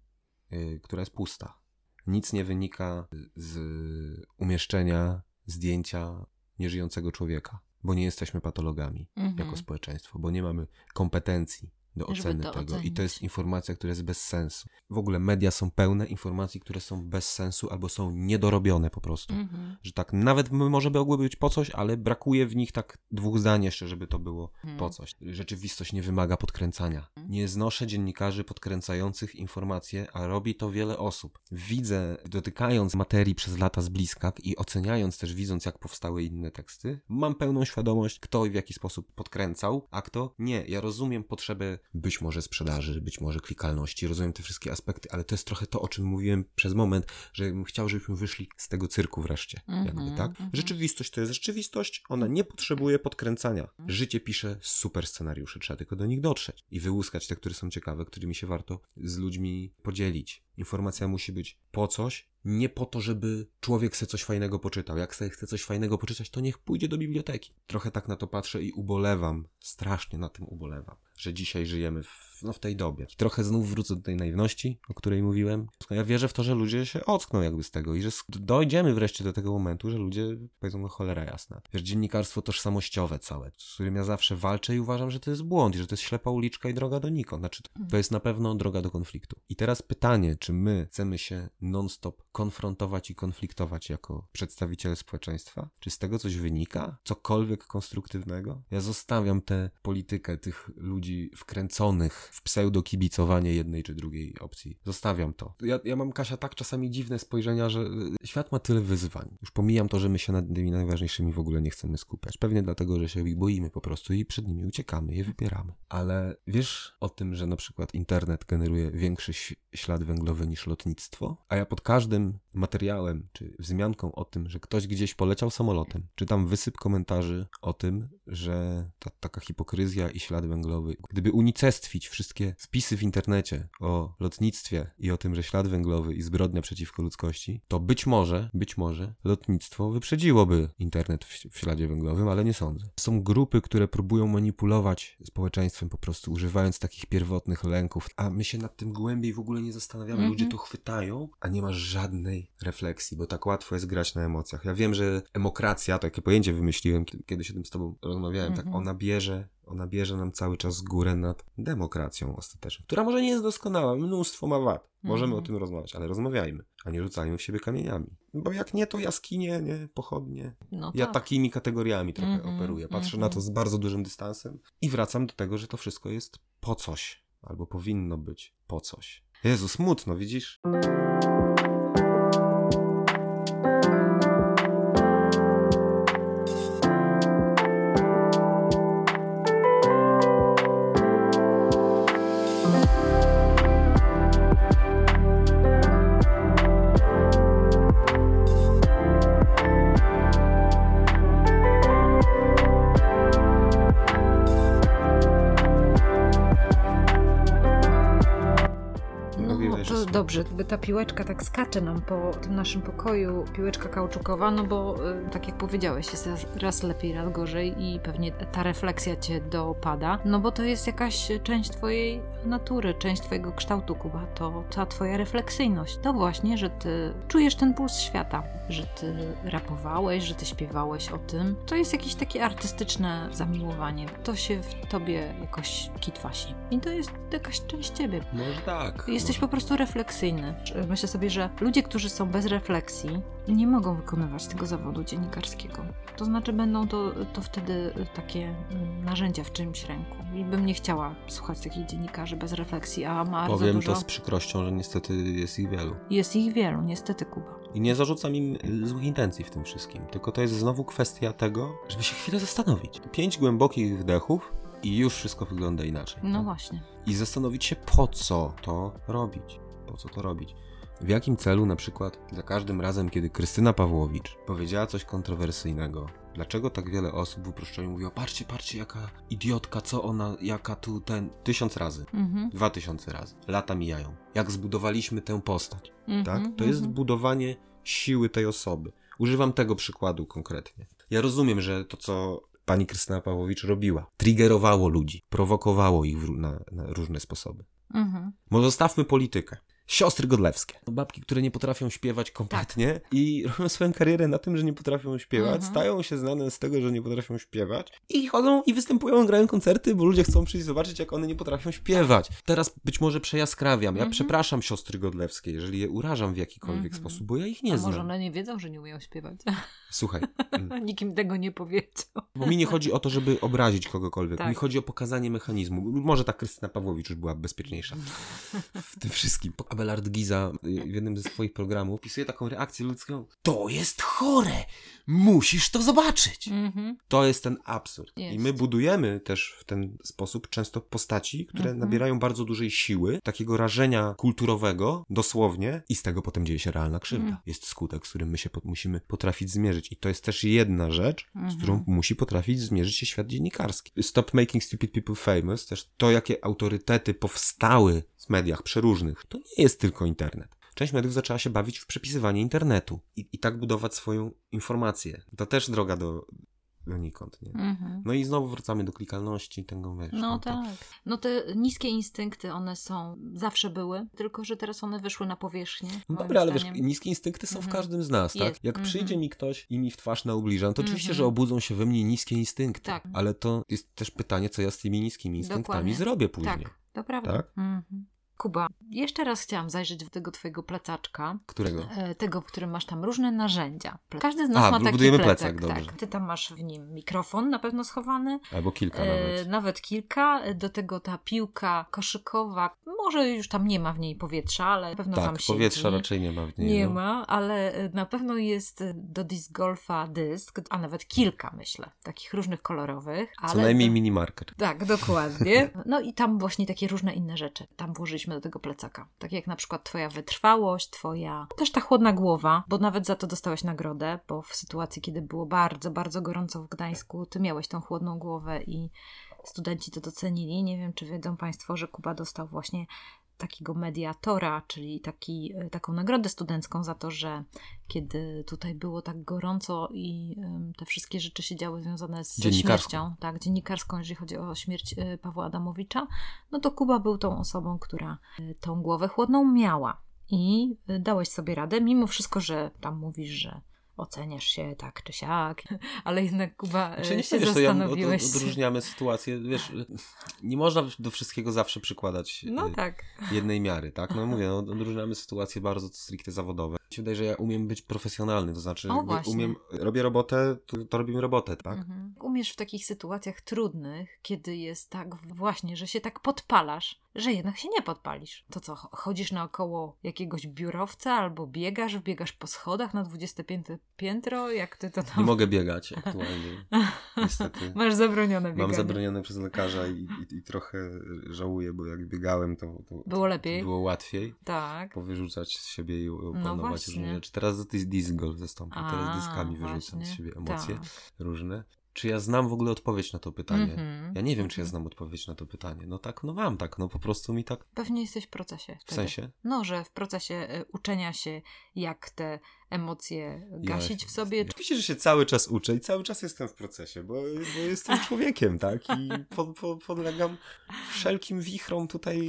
y, która jest pusta. Nic nie wynika z umieszczenia zdjęcia nieżyjącego człowieka, bo nie jesteśmy patologami Mhm. jako społeczeństwo, bo nie mamy kompetencji do oceny tego. I ocenić. to jest informacja, która jest bez sensu. W ogóle media są pełne informacji, które są bez sensu albo są niedorobione po prostu. Mhm. Że tak nawet może by mogły być po coś, ale brakuje w nich tak dwóch zdań jeszcze, żeby to było Mhm. po coś. Rzeczywistość nie wymaga podkręcania. Nie znoszę dziennikarzy podkręcających informacje, a robi to wiele osób. Widzę, dotykając materii przez lata z bliska i oceniając też, widząc jak powstały inne teksty, mam pełną świadomość, kto i w jaki sposób podkręcał, a kto nie. Ja rozumiem potrzebę być może sprzedaży, być może klikalności, rozumiem te wszystkie aspekty, ale to jest trochę to, o czym mówiłem przez moment, że bym chciał, żebyśmy wyszli z tego cyrku wreszcie. Mhm, Jakby, tak? mhm. Rzeczywistość to jest rzeczywistość, ona nie potrzebuje podkręcania. Życie pisze super scenariusze, trzeba tylko do nich dotrzeć i wyłuskać te, które są ciekawe, którymi się warto z ludźmi podzielić. Informacja musi być po coś, nie po to, żeby człowiek se coś fajnego poczytał. Jak chce coś fajnego poczytać, to niech pójdzie do biblioteki. Trochę tak na to patrzę i ubolewam, strasznie na tym ubolewam, że dzisiaj żyjemy w, no, w tej dobie. I trochę znów wrócę do tej naiwności, o której mówiłem. Ja wierzę w to, że ludzie się ockną jakby z tego i że dojdziemy wreszcie do tego momentu, że ludzie powiedzą, no cholera jasna. Wiesz, dziennikarstwo tożsamościowe całe, z którym ja zawsze walczę i uważam, że to jest błąd i że to jest ślepa uliczka i droga donikąd. Znaczy, to, to jest na pewno droga do konfliktu. I teraz pytanie, czy my chcemy się non-stop konfrontować i konfliktować jako przedstawiciele społeczeństwa? Czy z tego coś wynika? Cokolwiek konstruktywnego? Ja zostawiam tę politykę tych ludzi wkręconych w pseudo-kibicowanie jednej czy drugiej opcji. Zostawiam to. Ja, ja mam, Kasia, tak czasami dziwne spojrzenia, że y, świat ma tyle wyzwań. Już pomijam to, że my się nad tymi najważniejszymi w ogóle nie chcemy skupiać. Pewnie dlatego, że się ich boimy po prostu i przed nimi uciekamy, je wypieramy. Ale wiesz o tym, że na przykład internet generuje większy ślad węglowy niż lotnictwo? A ja pod każdym materiałem czy wzmianką o tym, że ktoś gdzieś poleciał samolotem, czytam wysyp komentarzy o tym, że ta taka hipokryzja i ślad węglowy, gdyby unicestwić wszystkie wpisy w internecie o lotnictwie i o tym, że ślad węglowy i zbrodnia przeciwko ludzkości, to być może, być może lotnictwo wyprzedziłoby internet w, w śladzie węglowym, ale nie sądzę. Są grupy, które próbują manipulować społeczeństwem po prostu używając takich pierwotnych lęków, a my się nad tym głębiej w ogóle nie zastanawiamy. Mhm. Ludzie to chwytają, a nie ma żadnej refleksji, bo tak łatwo jest grać na emocjach. Ja wiem, że emokracja, takie pojęcie wymyśliłem, kiedy- się tym z tobą rozmawiałem, tak Mhm. ona bierze, ona bierze nam cały czas górę nad demokracją ostatecznie, która może nie jest doskonała, mnóstwo ma wad. Możemy Mhm. o tym rozmawiać, ale rozmawiajmy, a nie rzucajmy w siebie kamieniami. Bo jak nie, to jaskinie, nie, pochodnie. No Ja tak. takimi kategoriami trochę Mhm, operuję. Patrzę mhm. na to z bardzo dużym dystansem i wracam do tego, że to wszystko jest po coś. Albo powinno być po coś. Jezu, smutno, widzisz? Piłeczka tak skacze nam po tym naszym pokoju, piłeczka kauczukowa, no bo y, tak jak powiedziałeś, jest raz, raz lepiej, raz gorzej i pewnie ta refleksja cię dopada, no bo to jest jakaś część twojej natury, część twojego kształtu, Kuba, to ta twoja refleksyjność. To właśnie, że ty czujesz ten puls świata, że ty rapowałeś, że ty śpiewałeś o tym. To jest jakieś takie artystyczne zamiłowanie. To się w tobie jakoś kitwasi. I to jest jakaś część ciebie. Może tak. Jesteś może... po prostu refleksyjny. Myślę sobie, że ludzie, którzy są bez refleksji, nie mogą wykonywać tego zawodu dziennikarskiego. To znaczy, będą to, to wtedy takie mm, narzędzia w czyimś ręku. I bym nie chciała słuchać takich dziennikarzy bez refleksji, a bardzo Powiem dużo. to z przykrością, że niestety jest ich wielu. Jest ich wielu, niestety, Kuba. I nie zarzucam im y, złych intencji w tym wszystkim, tylko to jest znowu kwestia tego, żeby się chwilę zastanowić. Pięć głębokich wdechów i już wszystko wygląda inaczej. No tak? właśnie. I zastanowić się, po co to robić. Po co to robić. W jakim celu na przykład za każdym razem, kiedy Krystyna Pawłowicz powiedziała coś kontrowersyjnego, dlaczego tak wiele osób w uproszczeniu mówiło, patrzcie, patrzcie, jaka idiotka, co ona, jaka tu ten... Tysiąc razy, Mhm. dwa tysiące razy, lata mijają. Jak zbudowaliśmy tę postać tak? Mhm, To jest mhm. budowanie siły tej osoby. Używam tego przykładu konkretnie. Ja rozumiem, że to, co pani Krystyna Pawłowicz robiła, triggerowało ludzi, prowokowało ich na, na różne sposoby. Mhm. Może zostawmy politykę. Siostry Godlewskie. Babki, które nie potrafią śpiewać kompletnie Tak. i robią swoją karierę na tym, że nie potrafią śpiewać, Mhm. stają się znane z tego, że nie potrafią śpiewać i chodzą i występują, grają koncerty, bo ludzie chcą przyjść zobaczyć, jak one nie potrafią śpiewać. Teraz być może przejaskrawiam. Ja Mhm. przepraszam siostry Godlewskie, jeżeli je urażam w jakikolwiek Mhm. sposób, bo ja ich nie A znam. może one nie wiedzą, że nie umieją śpiewać? Słuchaj, mm, Nikim tego nie powiedział. bo mi nie chodzi o to, żeby obrazić kogokolwiek. Tak. Mi chodzi o pokazanie mechanizmu. Może ta Krystyna Pawłowicz już była bezpieczniejsza w tym wszystkim. Abelard Giza y, w jednym ze swoich programów pisuje taką reakcję ludzką. To jest chore! Musisz to zobaczyć! Mhm. To jest ten absurd. Jest. I my budujemy też w ten sposób często postaci, które Mhm. nabierają bardzo dużej siły, takiego rażenia kulturowego, dosłownie, i z tego potem dzieje się realna krzywda. Mhm. Jest skutek, z którym my się po- musimy potrafić zmierzyć. I to jest też jedna rzecz, z Mhm. którą musi potrafić zmierzyć się świat dziennikarski. Stop Making Stupid People Famous, też to, jakie autorytety powstały w mediach przeróżnych, to nie jest tylko internet. Część mediów zaczęła się bawić w przepisywanie internetu i, i tak budować swoją informację. To też droga do, donikąd, nie? Mhm. No i znowu wracamy do klikalności, tego wiesz. No to- tak. No te niskie instynkty, one są, zawsze były, tylko że teraz one wyszły na powierzchnię. No dobra, ale wiesz, niskie instynkty są w Mhm. każdym z nas, tak? Jest. Jak Mhm. przyjdzie mi ktoś i mi w twarz naubliża, to oczywiście, Mhm. że obudzą się we mnie niskie instynkty. Tak. Ale to jest też pytanie, co ja z tymi niskimi instynktami Dokładnie. zrobię później. Tak, to prawda. Tak? Mhm. Kuba, jeszcze raz chciałam zajrzeć w tego twojego plecaczka. Którego? E, Tego, w którym masz tam różne narzędzia. Każdy z nas A, ma taki budujemy plecak. plecak, dobrze. tak. Ty tam masz w nim mikrofon na pewno schowany, Albo kilka e, nawet. nawet kilka. E, Do tego ta piłka koszykowa. Może już tam nie ma w niej powietrza, ale na pewno tam Tak, siedzi. powietrza raczej nie ma w niej. Nie no. ma, ale e, na pewno jest e, do disc golfa dysk, a nawet kilka myślę, takich różnych kolorowych. Ale Co najmniej to- minimarker. tak, dokładnie. No i tam właśnie takie różne inne rzeczy. Tam włożyliśmy do tego plecaka. Tak jak na przykład twoja wytrwałość, twoja też ta chłodna głowa, bo nawet za to dostałeś nagrodę, bo w sytuacji, kiedy było bardzo, bardzo gorąco w Gdańsku, ty miałeś tą chłodną głowę i studenci to docenili. Nie wiem, czy wiedzą państwo, że Kuba dostał właśnie takiego mediatora, czyli taki, e, taką nagrodę studencką za to, że kiedy tutaj było tak gorąco i te wszystkie rzeczy się działy związane z śmiercią, tak, dziennikarską, jeżeli chodzi o śmierć e, Pawła Adamowicza, no to Kuba był tą osobą, która e, tą głowę chłodną miała. I dałeś sobie radę, mimo wszystko, że tam mówisz, że oceniasz się tak czy siak, ale jednak Kuba e, Znaczy, nie się wiesz, ja zastanowiłeś. od, odróżniamy sytuację, wiesz, nie można do wszystkiego zawsze przykładać No y, tak. jednej miary, tak? No mówię, no, odróżniamy sytuacje bardzo stricte zawodowe. Mi się wydaje, że ja umiem być profesjonalny, to znaczy O, umiem, robię robotę, to, to robimy robotę, tak? Mhm. Umiesz w takich sytuacjach trudnych, kiedy jest tak właśnie, że się tak podpalasz, że jednak się nie podpalisz. To co, cho- chodzisz naokoło jakiegoś biurowca albo biegasz, biegasz po schodach na 25 piętro, jak ty to Nie tam... mogę biegać aktualnie, niestety. Masz zabronione bieganie. Mam zabronione przez lekarza i, i, i trochę żałuję, bo jak biegałem, to, to Było lepiej. było łatwiej Tak. powyrzucać z siebie i No opanować właśnie. różne rzeczy. Teraz to jest disc golf zastąpił, teraz dyskami wyrzucam z siebie emocje Tak. różne. Czy ja znam w ogóle odpowiedź na to pytanie? Mhm. Ja nie wiem, czy ja znam odpowiedź na to pytanie. No tak, no mam tak, no po prostu mi tak, Pewnie jesteś w procesie. w wtedy. sensie. No, że w procesie y, uczenia się, jak te emocje gasić Ja- w sobie. Oczywiście, że się cały czas uczę i cały czas jestem w procesie, bo, bo jestem człowiekiem, tak? I po, po, podlegam wszelkim wichrom tutaj,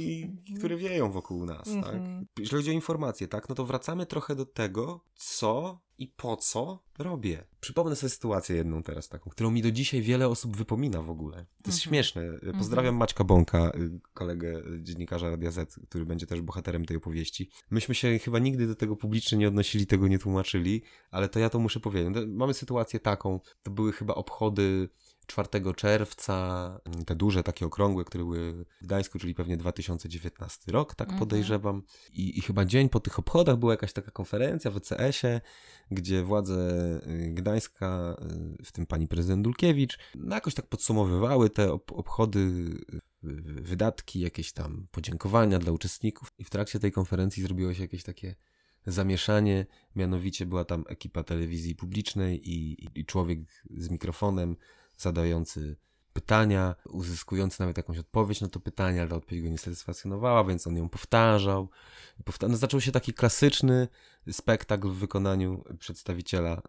które wieją wokół nas, tak? Mhm. Jeżeli chodzi o informacje, tak? No to wracamy trochę do tego, co i po co robię. Przypomnę sobie sytuację jedną teraz taką, którą mi do dzisiaj wiele osób wypomina w ogóle. To jest Mhm. śmieszne. Pozdrawiam Maćka Bąka, y, kolegę dziennikarza Radia Z, który będzie też bohaterem tej opowieści. Myśmy się chyba nigdy do tego publicznie nie odnosili, tego nie tłumaczyli, ale to ja to muszę powiedzieć. No, Mamy sytuację taką, to były chyba obchody 4 czerwca, te duże, takie okrągłe, które były w Gdańsku, czyli pewnie 2019 rok, tak Mhm. podejrzewam. I, I chyba dzień po tych obchodach była jakaś taka konferencja w ECS-ie, gdzie władze y, Gdańska, y, w tym pani prezydent Dulkiewicz, no jakoś tak podsumowywały te ob obchody, y, wydatki, jakieś tam podziękowania dla uczestników. I w trakcie tej konferencji zrobiło się jakieś takie zamieszanie, mianowicie była tam ekipa telewizji publicznej i, i, człowiek z mikrofonem zadający pytania, uzyskując nawet jakąś odpowiedź na to pytanie, ale odpowiedź go nie satysfakcjonowała, więc on ją powtarzał. Powta no, zaczął się taki klasyczny spektakl w wykonaniu przedstawiciela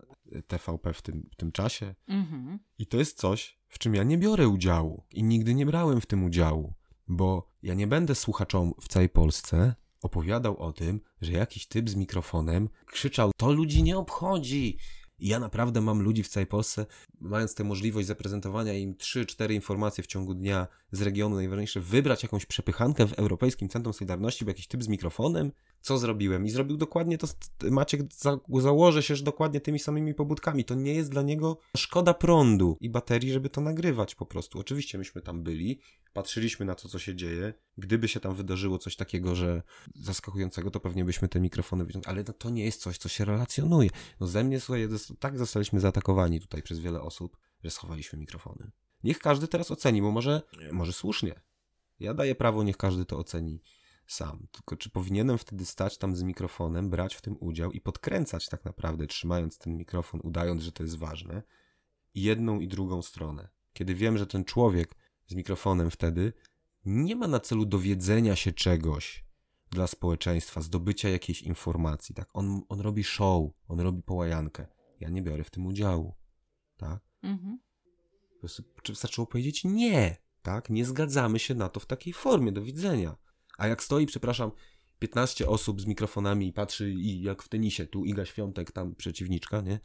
TVP w tym, w tym czasie. Mhm. I to jest coś, w czym ja nie biorę udziału i nigdy nie brałem w tym udziału, bo ja nie będę słuchaczom w całej Polsce opowiadał o tym, że jakiś typ z mikrofonem krzyczał: To ludzi nie obchodzi! I ja naprawdę mam ludzi w całej Polsce, mając tę możliwość zaprezentowania im 3-4 informacje w ciągu dnia z regionu najważniejsze, wybrać jakąś przepychankę w Europejskim Centrum Solidarności, bo jakiś typ z mikrofonem, co zrobiłem? I zrobił dokładnie to, Maciek za, założę się, że dokładnie tymi samymi pobudkami. To nie jest dla niego szkoda prądu i baterii, żeby to nagrywać po prostu. Oczywiście myśmy tam byli, patrzyliśmy na to, co się dzieje. Gdyby się tam wydarzyło coś takiego, że zaskakującego, to pewnie byśmy te mikrofony wyciągnęli. Ale no, to nie jest coś, co się relacjonuje. No ze mnie, słuchaj, tak zostaliśmy zaatakowani tutaj przez wiele osób, że schowaliśmy mikrofony. Niech każdy teraz oceni, bo może, może słusznie. Ja daję prawo, niech każdy to oceni sam. Tylko czy powinienem wtedy stać tam z mikrofonem, brać w tym udział i podkręcać tak naprawdę, trzymając ten mikrofon, udając, że to jest ważne, jedną i drugą stronę. Kiedy wiem, że ten człowiek z mikrofonem wtedy nie ma na celu dowiedzenia się czegoś dla społeczeństwa, zdobycia jakiejś informacji, tak? On, on robi show, on robi połajankę. Ja nie biorę w tym udziału, tak? Mhm. Po prostu wystarczyło powiedzieć nie, tak? Nie zgadzamy się na to w takiej formie, do widzenia. A jak stoi, przepraszam, 15 osób z mikrofonami i patrzy i jak w tenisie, tu Iga Świątek, tam przeciwniczka, nie?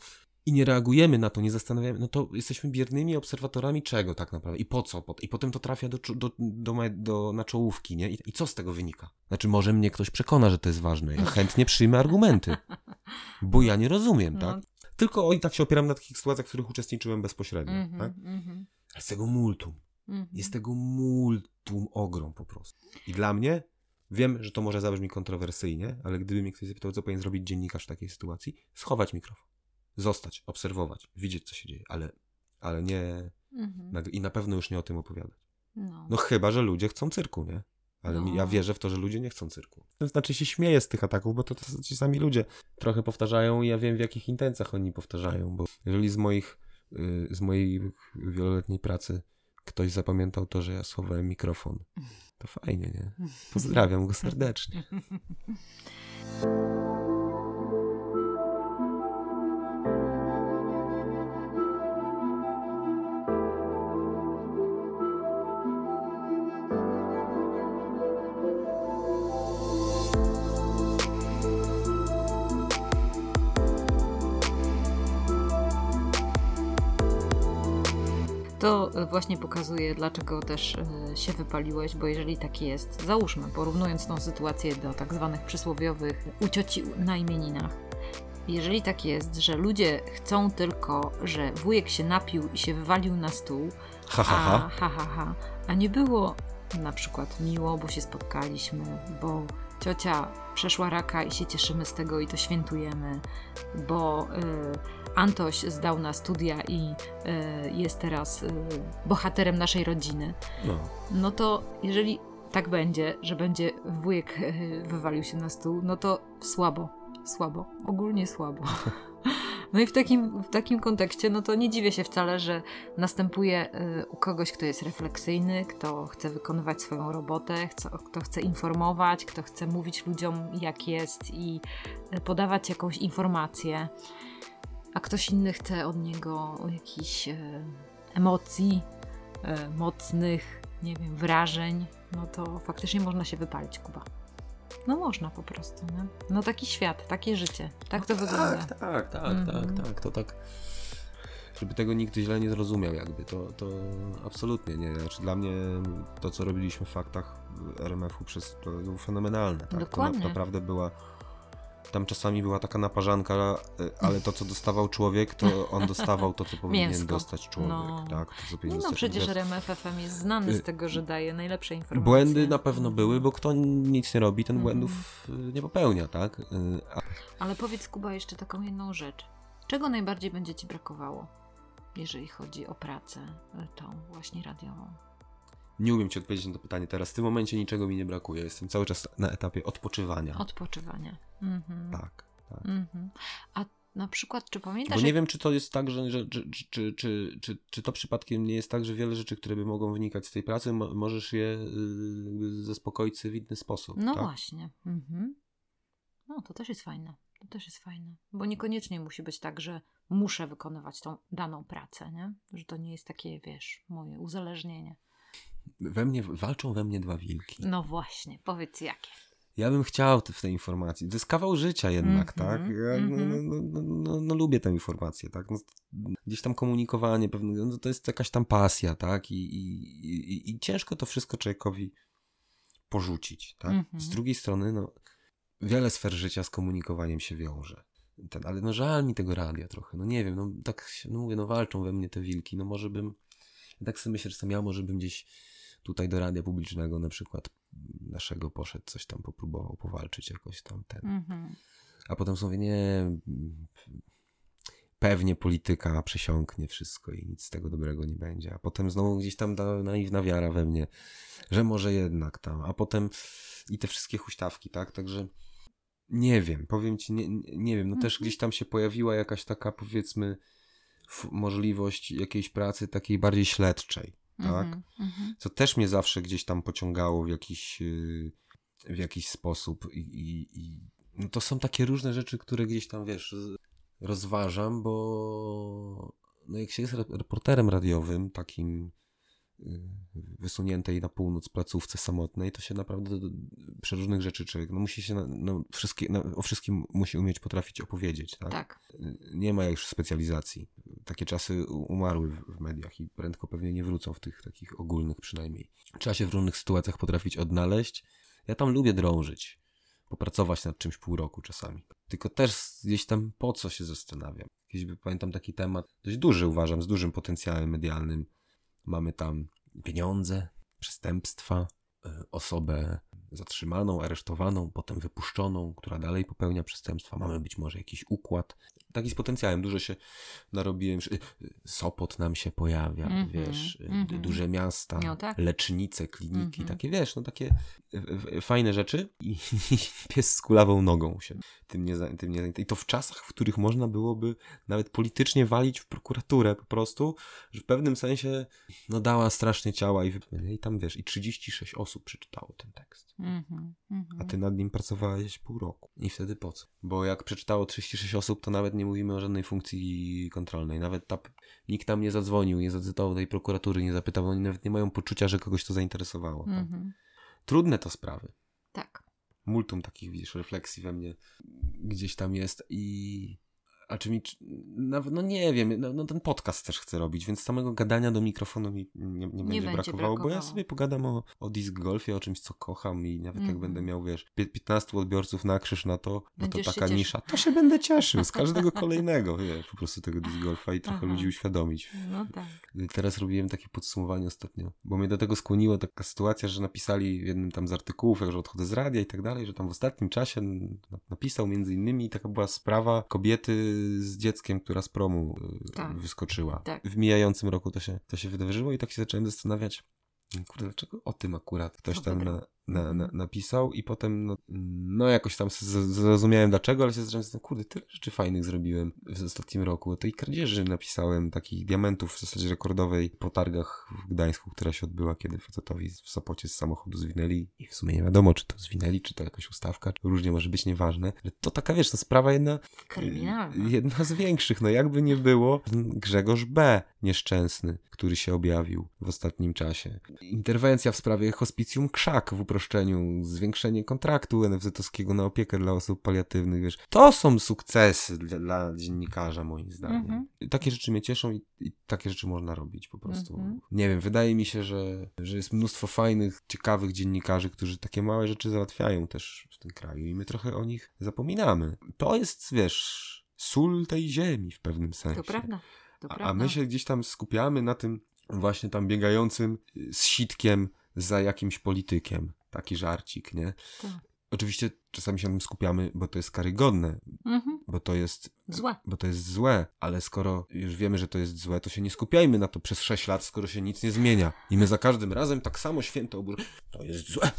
I nie reagujemy na to, nie zastanawiamy, no to jesteśmy biernymi obserwatorami czego tak naprawdę i po co? I potem to trafia do, do, do, do na czołówki, nie? I, I, co z tego wynika? Znaczy, może mnie ktoś przekona, że to jest ważne. Ja chętnie przyjmę argumenty, bo ja nie rozumiem, no. tak? Tylko o, i tak się opieram na takich sytuacjach, w których uczestniczyłem bezpośrednio, mm -hmm, tak? Mm -hmm. Ale z tego multum. Mhm. Jest tego multum ogrom po prostu. I dla mnie, wiem, że to może zabrzmi kontrowersyjnie, ale gdyby mnie ktoś zapytał, co powinien zrobić dziennikarz w takiej sytuacji, schować mikrofon. Zostać, obserwować, widzieć, co się dzieje, ale, ale nie. Mhm. I na pewno już nie o tym opowiadać. No. no chyba, że ludzie chcą cyrku, nie? Ale no. ja wierzę w to, że ludzie nie chcą cyrku. To znaczy się śmieję z tych ataków, bo to, to ci sami ludzie trochę powtarzają i ja wiem w jakich intencjach oni powtarzają, bo jeżeli z moich, y, z mojej wieloletniej pracy ktoś zapamiętał to, że ja schowałem mikrofon. To fajnie, nie? Pozdrawiam go serdecznie. właśnie pokazuje, dlaczego też e, się wypaliłeś, bo jeżeli tak jest, załóżmy, porównując tą sytuację do tak zwanych przysłowiowych ucioci na imieninach, jeżeli tak jest, że ludzie chcą tylko, że wujek się napił i się wywalił na stół, ha, ha, ha. A, ha, ha, ha, a nie było na przykład miło, bo się spotkaliśmy, bo ciocia przeszła raka i się cieszymy z tego i to świętujemy, bo y, Antoś zdał na studia i y, jest teraz y, bohaterem naszej rodziny. No. no to jeżeli tak będzie, że będzie wujek y, wywalił się na stół, no to słabo, słabo, ogólnie słabo. No i w takim, w takim kontekście, no to nie dziwię się wcale, że następuje y, u kogoś, kto jest refleksyjny, kto chce wykonywać swoją robotę, kto chce informować, kto chce mówić ludziom, jak jest i y, podawać jakąś informację, a ktoś inny chce od niego jakichś y, emocji, mocnych, nie wiem, wrażeń, no to faktycznie można się wypalić, Kuba. No można po prostu, nie? No taki świat, takie życie. Tak to no wygląda. Tak, tak, tak, mm -hmm. tak, tak. To tak. Żeby tego nikt źle nie zrozumiał, jakby to, to absolutnie nie. Znaczy dla mnie to, co robiliśmy w faktach RMF-u przez to było fenomenalne. Tak? Dokładnie. To na, naprawdę była tam czasami była taka naparzanka, e, ale to, co dostawał człowiek, to on dostawał to, co powinien Mięsko. dostać człowiek. No. Tak, to, co no, no przecież RMFFM jest znany z y, tego, że daje najlepsze informacje. Błędy na pewno były, bo kto nic nie robi, ten błędów y, nie popełnia, tak? Y, a... Ale powiedz, Kuba, jeszcze taką jedną rzecz. Czego najbardziej będzie Ci brakowało, jeżeli chodzi o pracę tą właśnie radiową? Nie umiem ci odpowiedzieć na to pytanie teraz. W tym momencie niczego mi nie brakuje. Jestem cały czas na etapie odpoczywania. Odpoczywania. Mhm. Tak, tak. Mhm. A na przykład, czy pamiętasz? Bo nie jak- wiem, czy to jest tak, że, że czy, czy, czy, czy, to przypadkiem nie jest tak, że wiele rzeczy, które by mogą wynikać z tej pracy, mo- możesz je y, jakby zaspokoić sobie w inny sposób. No tak? właśnie. Mhm. No, to też jest fajne. To też jest fajne. Bo niekoniecznie musi być tak, że muszę wykonywać tą daną pracę, nie? Że to nie jest takie, wiesz, moje uzależnienie. We mnie, walczą we mnie dwa wilki. No właśnie, powiedz jakie. Ja bym chciał w tej informacji. To jest kawał życia jednak, Mhm, tak? Ja no, no, mhm. no, no, no, no lubię tę informację, tak? No, gdzieś tam komunikowanie pewnego, no, to jest jakaś tam pasja, tak? I, i, i, ciężko to wszystko człowiekowi porzucić, tak? Mhm. Z drugiej strony, no, wiele sfer życia z komunikowaniem się wiąże. Ten, ale no żal mi tego radia trochę, no nie wiem, no tak się, no mówię, no walczą we mnie te wilki, no może bym, tak sobie myślę, że ja może bym gdzieś tutaj do radia publicznego na przykład naszego poszedł, coś tam popróbował powalczyć jakoś tam ten. Mhm. A potem sobie nie, pewnie polityka przesiąknie wszystko i nic z tego dobrego nie będzie. A potem znowu gdzieś tam ta naiwna wiara we mnie, że może jednak tam. A potem i te wszystkie huśtawki, tak? Także nie wiem, powiem ci, nie, nie- wiem, no też Mhm. gdzieś tam się pojawiła jakaś taka powiedzmy możliwość jakiejś pracy takiej bardziej śledczej, tak? Mhm. Mhm. co też mnie zawsze gdzieś tam pociągało w jakiś, yy, w jakiś sposób. I, i, i no to są takie różne rzeczy, które gdzieś tam, wiesz, rozważam, bo no jak się jest rep- reporterem radiowym, takim wysuniętej na północ placówce samotnej, to się naprawdę do, do przeróżnych rzeczy człowiek, no musi się, na, no, wszystkie, no, o wszystkim musi umieć potrafić opowiedzieć, tak? Tak. nie ma już specjalizacji. Takie czasy umarły w, w mediach i prędko pewnie nie wrócą w tych takich ogólnych przynajmniej. Trzeba się w różnych sytuacjach potrafić odnaleźć. Ja tam lubię drążyć, popracować nad czymś pół roku czasami. Tylko też gdzieś tam po co się zastanawiam. Kiedyś by pamiętam taki temat, dość duży uważam, z dużym potencjałem medialnym. Mamy tam pieniądze, przestępstwa, e, osobę zatrzymaną, aresztowaną, potem wypuszczoną, która dalej popełnia przestępstwa. Mamy być może jakiś układ. Taki z potencjałem. Dużo się narobiłem. y, Sopot nam się pojawia, Mhm, wiesz, y, mhm. duże miasta, No tak. lecznice, kliniki, Mhm. takie wiesz, no takie y, y, fajne rzeczy i pies z kulawą nogą się tym nie, tym nie I to w czasach, w których można byłoby nawet politycznie walić w prokuraturę po prostu, że w pewnym sensie no dała strasznie ciała i, i tam wiesz, i 36 osób przeczytało ten tekst. Mhm. Mhm. A ty nad nim pracowałeś pół roku. I wtedy po co? Bo jak przeczytało 36 osób, to nawet nie mówimy o żadnej funkcji kontrolnej. Nawet ta, nikt tam nie zadzwonił, nie zacytował tej prokuratury, nie zapytał, oni nawet nie mają poczucia, że kogoś to zainteresowało. Tak? Mhm. Trudne to sprawy. Tak. Multum takich, widzisz, refleksji we mnie gdzieś tam jest i... A czy mi... Nawet, no nie wiem, no, no ten podcast też chcę robić, więc samego gadania do mikrofonu mi nie, nie, będzie, będzie brakowało, bo ja brakowało. sobie pogadam o, o disc golfie, o czymś, co kocham i nawet jak Mhm. będę miał, wiesz, pie- 15 odbiorców na krzyż na to, bo to taka nisza, to się będę cieszył z każdego kolejnego, wiesz, po prostu tego disc golfa i trochę Aha. ludzi uświadomić. No tak. Teraz robiłem takie podsumowanie ostatnio, bo mnie do tego skłoniła taka sytuacja, że napisali w jednym tam z artykułów, jak że odchodzę z radia i tak dalej, że tam w ostatnim czasie napisał między innymi taka była sprawa kobiety z dzieckiem, która z promu y, Tak. wyskoczyła. Tak. W mijającym roku to się, to się wydarzyło i tak się zacząłem zastanawiać, kurde, dlaczego o tym akurat ktoś To tam dobre. na, na, na, napisał i potem no, no jakoś tam zrozumiałem dlaczego, ale się zacząłem kurde, tyle rzeczy fajnych zrobiłem w ostatnim roku. To i kradzieży napisałem, takich diamentów w zasadzie rekordowej po targach w Gdańsku, która się odbyła, kiedy facetowi w Sopocie z samochodu zwinęli i w sumie nie wiadomo, czy to zwinęli, czy to jakaś ustawka, różnie może być, nieważne. Ale to taka, wiesz, to sprawa jedna Kryminalna. Jedna z większych, no jakby nie było, Grzegorz B. nieszczęsny, który się objawił w ostatnim czasie. Interwencja w sprawie hospicjum Krzak w uproszczeniu, zwiększenie kontraktu NFZ-owskiego na opiekę dla osób paliatywnych, wiesz. To są sukcesy dla, dla dziennikarza, moim zdaniem. Mhm. Takie rzeczy mnie cieszą i, i takie rzeczy można robić po prostu. Mhm. Nie wiem, wydaje mi się, że, że jest mnóstwo fajnych, ciekawych dziennikarzy, którzy takie małe rzeczy załatwiają też w tym kraju i my trochę o nich zapominamy. To jest, wiesz, sól tej ziemi w pewnym sensie. To prawda. To A, prawda. a my się gdzieś tam skupiamy na tym właśnie tam biegającym y, z sitkiem za jakimś politykiem. Taki żarcik, nie? Tak. Oczywiście czasami się na tym skupiamy, bo to jest karygodne, Mhm. bo to jest Złe. bo to jest złe, ale skoro już wiemy, że to jest złe, to się nie skupiajmy na to przez 6 lat, skoro się nic nie zmienia. I my za każdym razem tak samo święto oburzę. To jest złe,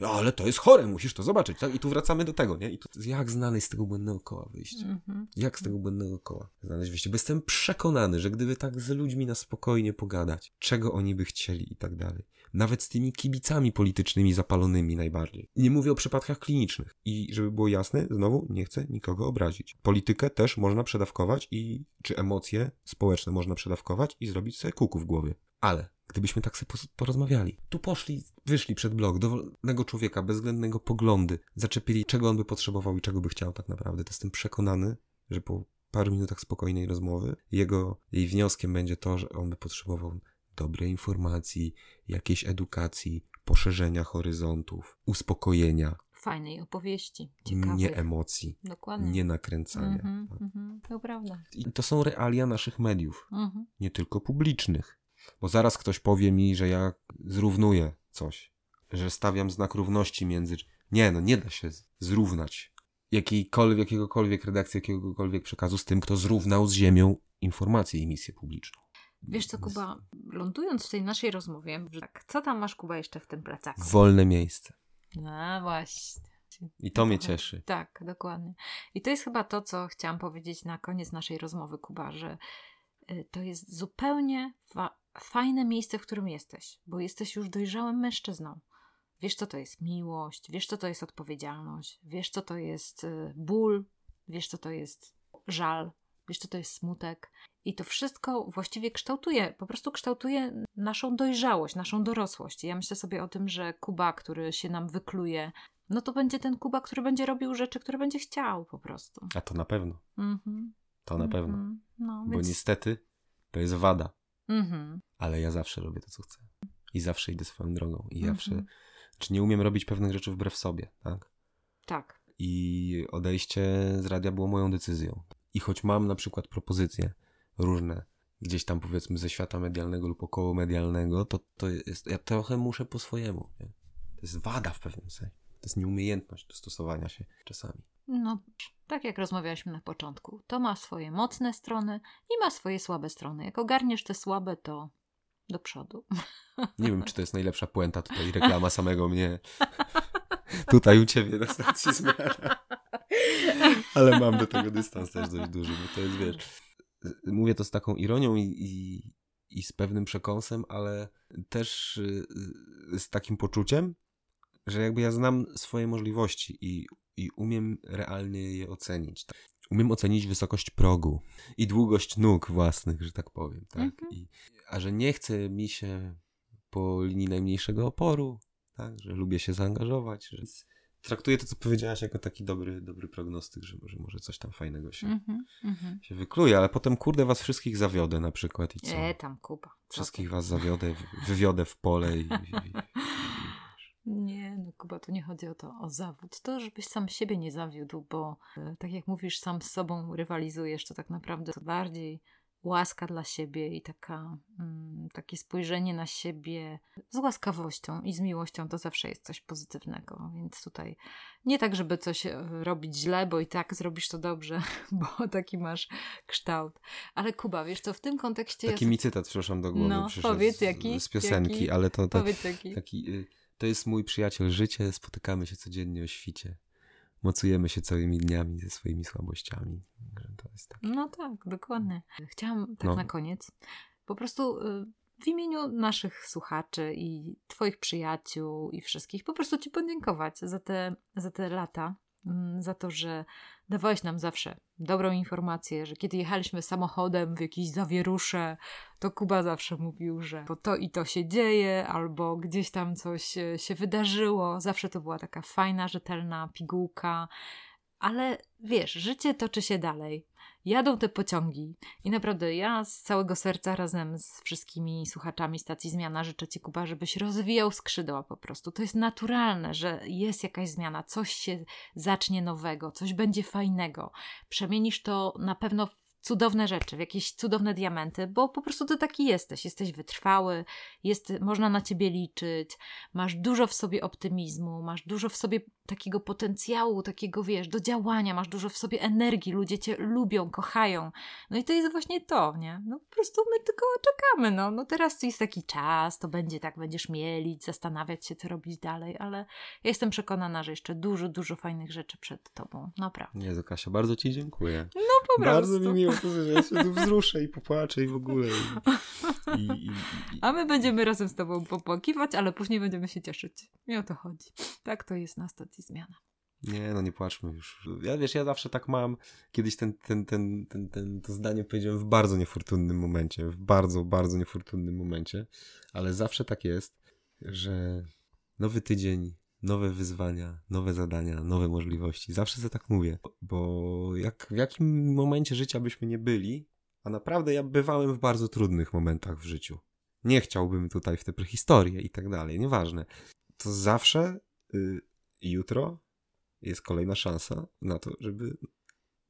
no, ale to jest chore, musisz to zobaczyć, tak? I tu wracamy do tego, nie? I tu, jak znaleźć z tego błędnego koła wyjście? Mhm. Jak z tego błędnego koła znaleźć wyjście? Bo jestem przekonany, że gdyby tak z ludźmi na spokojnie pogadać, czego oni by chcieli i tak dalej. Nawet z tymi kibicami politycznymi zapalonymi najbardziej. Nie mówię o przypadkach klinicznych. I żeby było jasne, znowu nie chcę nikogo obrazić. Politykę też można przedawkować i czy emocje społeczne można przedawkować i zrobić sobie kuku w głowie. Ale gdybyśmy tak sobie porozmawiali, tu poszli, wyszli przed blok dowolnego człowieka, bezwzględnego poglądy, zaczepili czego on by potrzebował i czego by chciał tak naprawdę, to jestem przekonany, że po paru minutach spokojnej rozmowy jego, jej wnioskiem będzie to, że on by potrzebował dobrej informacji, jakiejś edukacji, poszerzenia horyzontów, uspokojenia, Fajnej opowieści. Nie emocji, Dokładnie. nie nakręcania. Mhm, Tak. mhm. To prawda. I to są realia naszych mediów, Mhm. nie tylko publicznych. Bo zaraz ktoś powie mi, że ja zrównuję coś, że stawiam znak równości między. Nie, no nie da się zrównać jakiejkolwiek, jakiegokolwiek redakcji, jakiegokolwiek przekazu z tym, kto zrównał z ziemią informację i misję publiczną. Wiesz co, Kuba, lądując w tej naszej rozmowie, że tak, co tam masz, Kuba, jeszcze w tym plecaku? Wolne miejsce. No właśnie. I to mnie cieszy. Tak, dokładnie. I to jest chyba to, co chciałam powiedzieć na koniec naszej rozmowy, Kuba, że y, to jest zupełnie fa- fajne miejsce, w którym jesteś, bo jesteś już dojrzałym mężczyzną. Wiesz, co to jest miłość, wiesz, co to jest odpowiedzialność, wiesz, co to jest y, ból, wiesz, co to jest żal, wiesz, co to jest smutek. I to wszystko właściwie kształtuje, po prostu kształtuje naszą dojrzałość, naszą dorosłość. I ja myślę sobie o tym, że Kuba, który się nam wykluje, no to będzie ten Kuba, który będzie robił rzeczy, które będzie chciał po prostu. A to na pewno. Mhm. To na pewno. Mhm. No, Bo więc... niestety to jest wada. Mhm. Ale ja zawsze robię to, co chcę. I zawsze idę swoją drogą. I zawsze. Mhm. Czy nie umiem robić pewnych rzeczy wbrew sobie, tak? Tak. I odejście z radia było moją decyzją. I choć mam na przykład propozycje różne, gdzieś tam powiedzmy ze świata medialnego lub około medialnego, to, to jest. Ja trochę muszę po swojemu. Nie? To jest wada w pewnym sensie. To jest nieumiejętność dostosowania się czasami. No, tak jak rozmawialiśmy na początku, to ma swoje mocne strony i ma swoje słabe strony. Jak ogarniesz te słabe, to do przodu. Nie wiem, czy to jest najlepsza puenta tutaj, reklama samego mnie. Tutaj u ciebie na stacji zmiana. Ale mam do tego dystans też dość duży, bo to jest, wiesz... Mówię to z taką ironią i, i, i z pewnym przekąsem, ale też y, z takim poczuciem, że jakby ja znam swoje możliwości i, i umiem realnie je ocenić. Umiem ocenić wysokość progu i długość nóg własnych, że tak powiem. Tak? Mhm. I, a że nie chce mi się po linii najmniejszego oporu, tak? że lubię się zaangażować. Że... Traktuję to, co powiedziałaś, jako taki dobry, dobry prognostyk, że, że może coś tam fajnego się, Mhm, mhm. się wykluje, ale potem kurde was wszystkich zawiodę na przykład i co? E, tam Kuba. Wszystkich ty? was zawiodę, wywiodę w pole i, i, i, Nie, no Kuba, tu nie chodzi o to, o zawód. To, żebyś sam siebie nie zawiódł, bo e, tak jak mówisz, sam z sobą rywalizujesz, to tak naprawdę to bardziej łaska dla siebie i taka, mm, takie spojrzenie na siebie z łaskawością i z miłością to zawsze jest coś pozytywnego. Więc tutaj nie tak, żeby coś e, robić źle, bo i tak zrobisz to dobrze, bo taki masz kształt. Ale Kuba, wiesz co, w tym kontekście... Taki ja mi cytat, przepraszam, do głowy No, przyszedł powiedz, z, jaki? z piosenki, Jaki? ale to tak, Powiedz jaki. taki, y, to jest mój przyjaciel życie, spotykamy się codziennie o świcie, mocujemy się całymi dniami ze swoimi słabościami. To jest tak. No tak, dokładnie. Chciałam tak No. na koniec po prostu y, w imieniu naszych słuchaczy i Twoich przyjaciół i wszystkich po prostu Ci podziękować za te, za te lata, mm, za to, że dawałeś nam zawsze dobrą informację, że kiedy jechaliśmy samochodem w jakieś zawierusze, to Kuba zawsze mówił, że bo to i to się dzieje, albo gdzieś tam coś e, się wydarzyło. Zawsze to była taka fajna, rzetelna pigułka. Ale wiesz, życie toczy się dalej. Jadą te pociągi i naprawdę ja z całego serca razem z wszystkimi słuchaczami stacji Zmiana życzę Ci, Kuba, żebyś rozwijał skrzydła po prostu. To jest naturalne, że jest jakaś zmiana, coś się zacznie nowego, coś będzie fajnego. Przemienisz to na pewno w cudowne rzeczy, w jakieś cudowne diamenty, bo po prostu ty taki jesteś. Jesteś wytrwały, jest, można na ciebie liczyć, masz dużo w sobie optymizmu, masz dużo w sobie takiego potencjału, takiego wiesz, do działania, masz dużo w sobie energii, ludzie cię lubią, kochają. No i to jest właśnie to, nie? No po prostu my tylko czekamy, no. No teraz jest taki czas, to będzie tak, będziesz mielić, zastanawiać się, co robić dalej, ale ja jestem przekonana, że jeszcze dużo, dużo fajnych rzeczy przed tobą, naprawdę. Nie, Kasia, bardzo ci dziękuję. No po bardzo prostu. mi miło, że ja się tu wzruszę i popłaczę i w ogóle. I, i, i. A my będziemy razem z tobą popłakiwać, ale później będziemy się cieszyć. I o to chodzi. Tak to jest na stacji zmiana. Nie, no nie płaczmy już. Ja wiesz, ja zawsze tak mam. Kiedyś ten, ten, ten, ten, ten, to zdanie powiedziałem w bardzo niefortunnym momencie. W bardzo, bardzo niefortunnym momencie. Ale zawsze tak jest, że nowy tydzień, nowe wyzwania, nowe zadania, nowe możliwości. Zawsze sobie tak mówię. Bo jak, w jakim momencie życia byśmy nie byli, a naprawdę ja bywałem w bardzo trudnych momentach w życiu. Nie chciałbym tutaj w te prehistorie i tak dalej, nieważne. To zawsze y, jutro jest kolejna szansa na to, żeby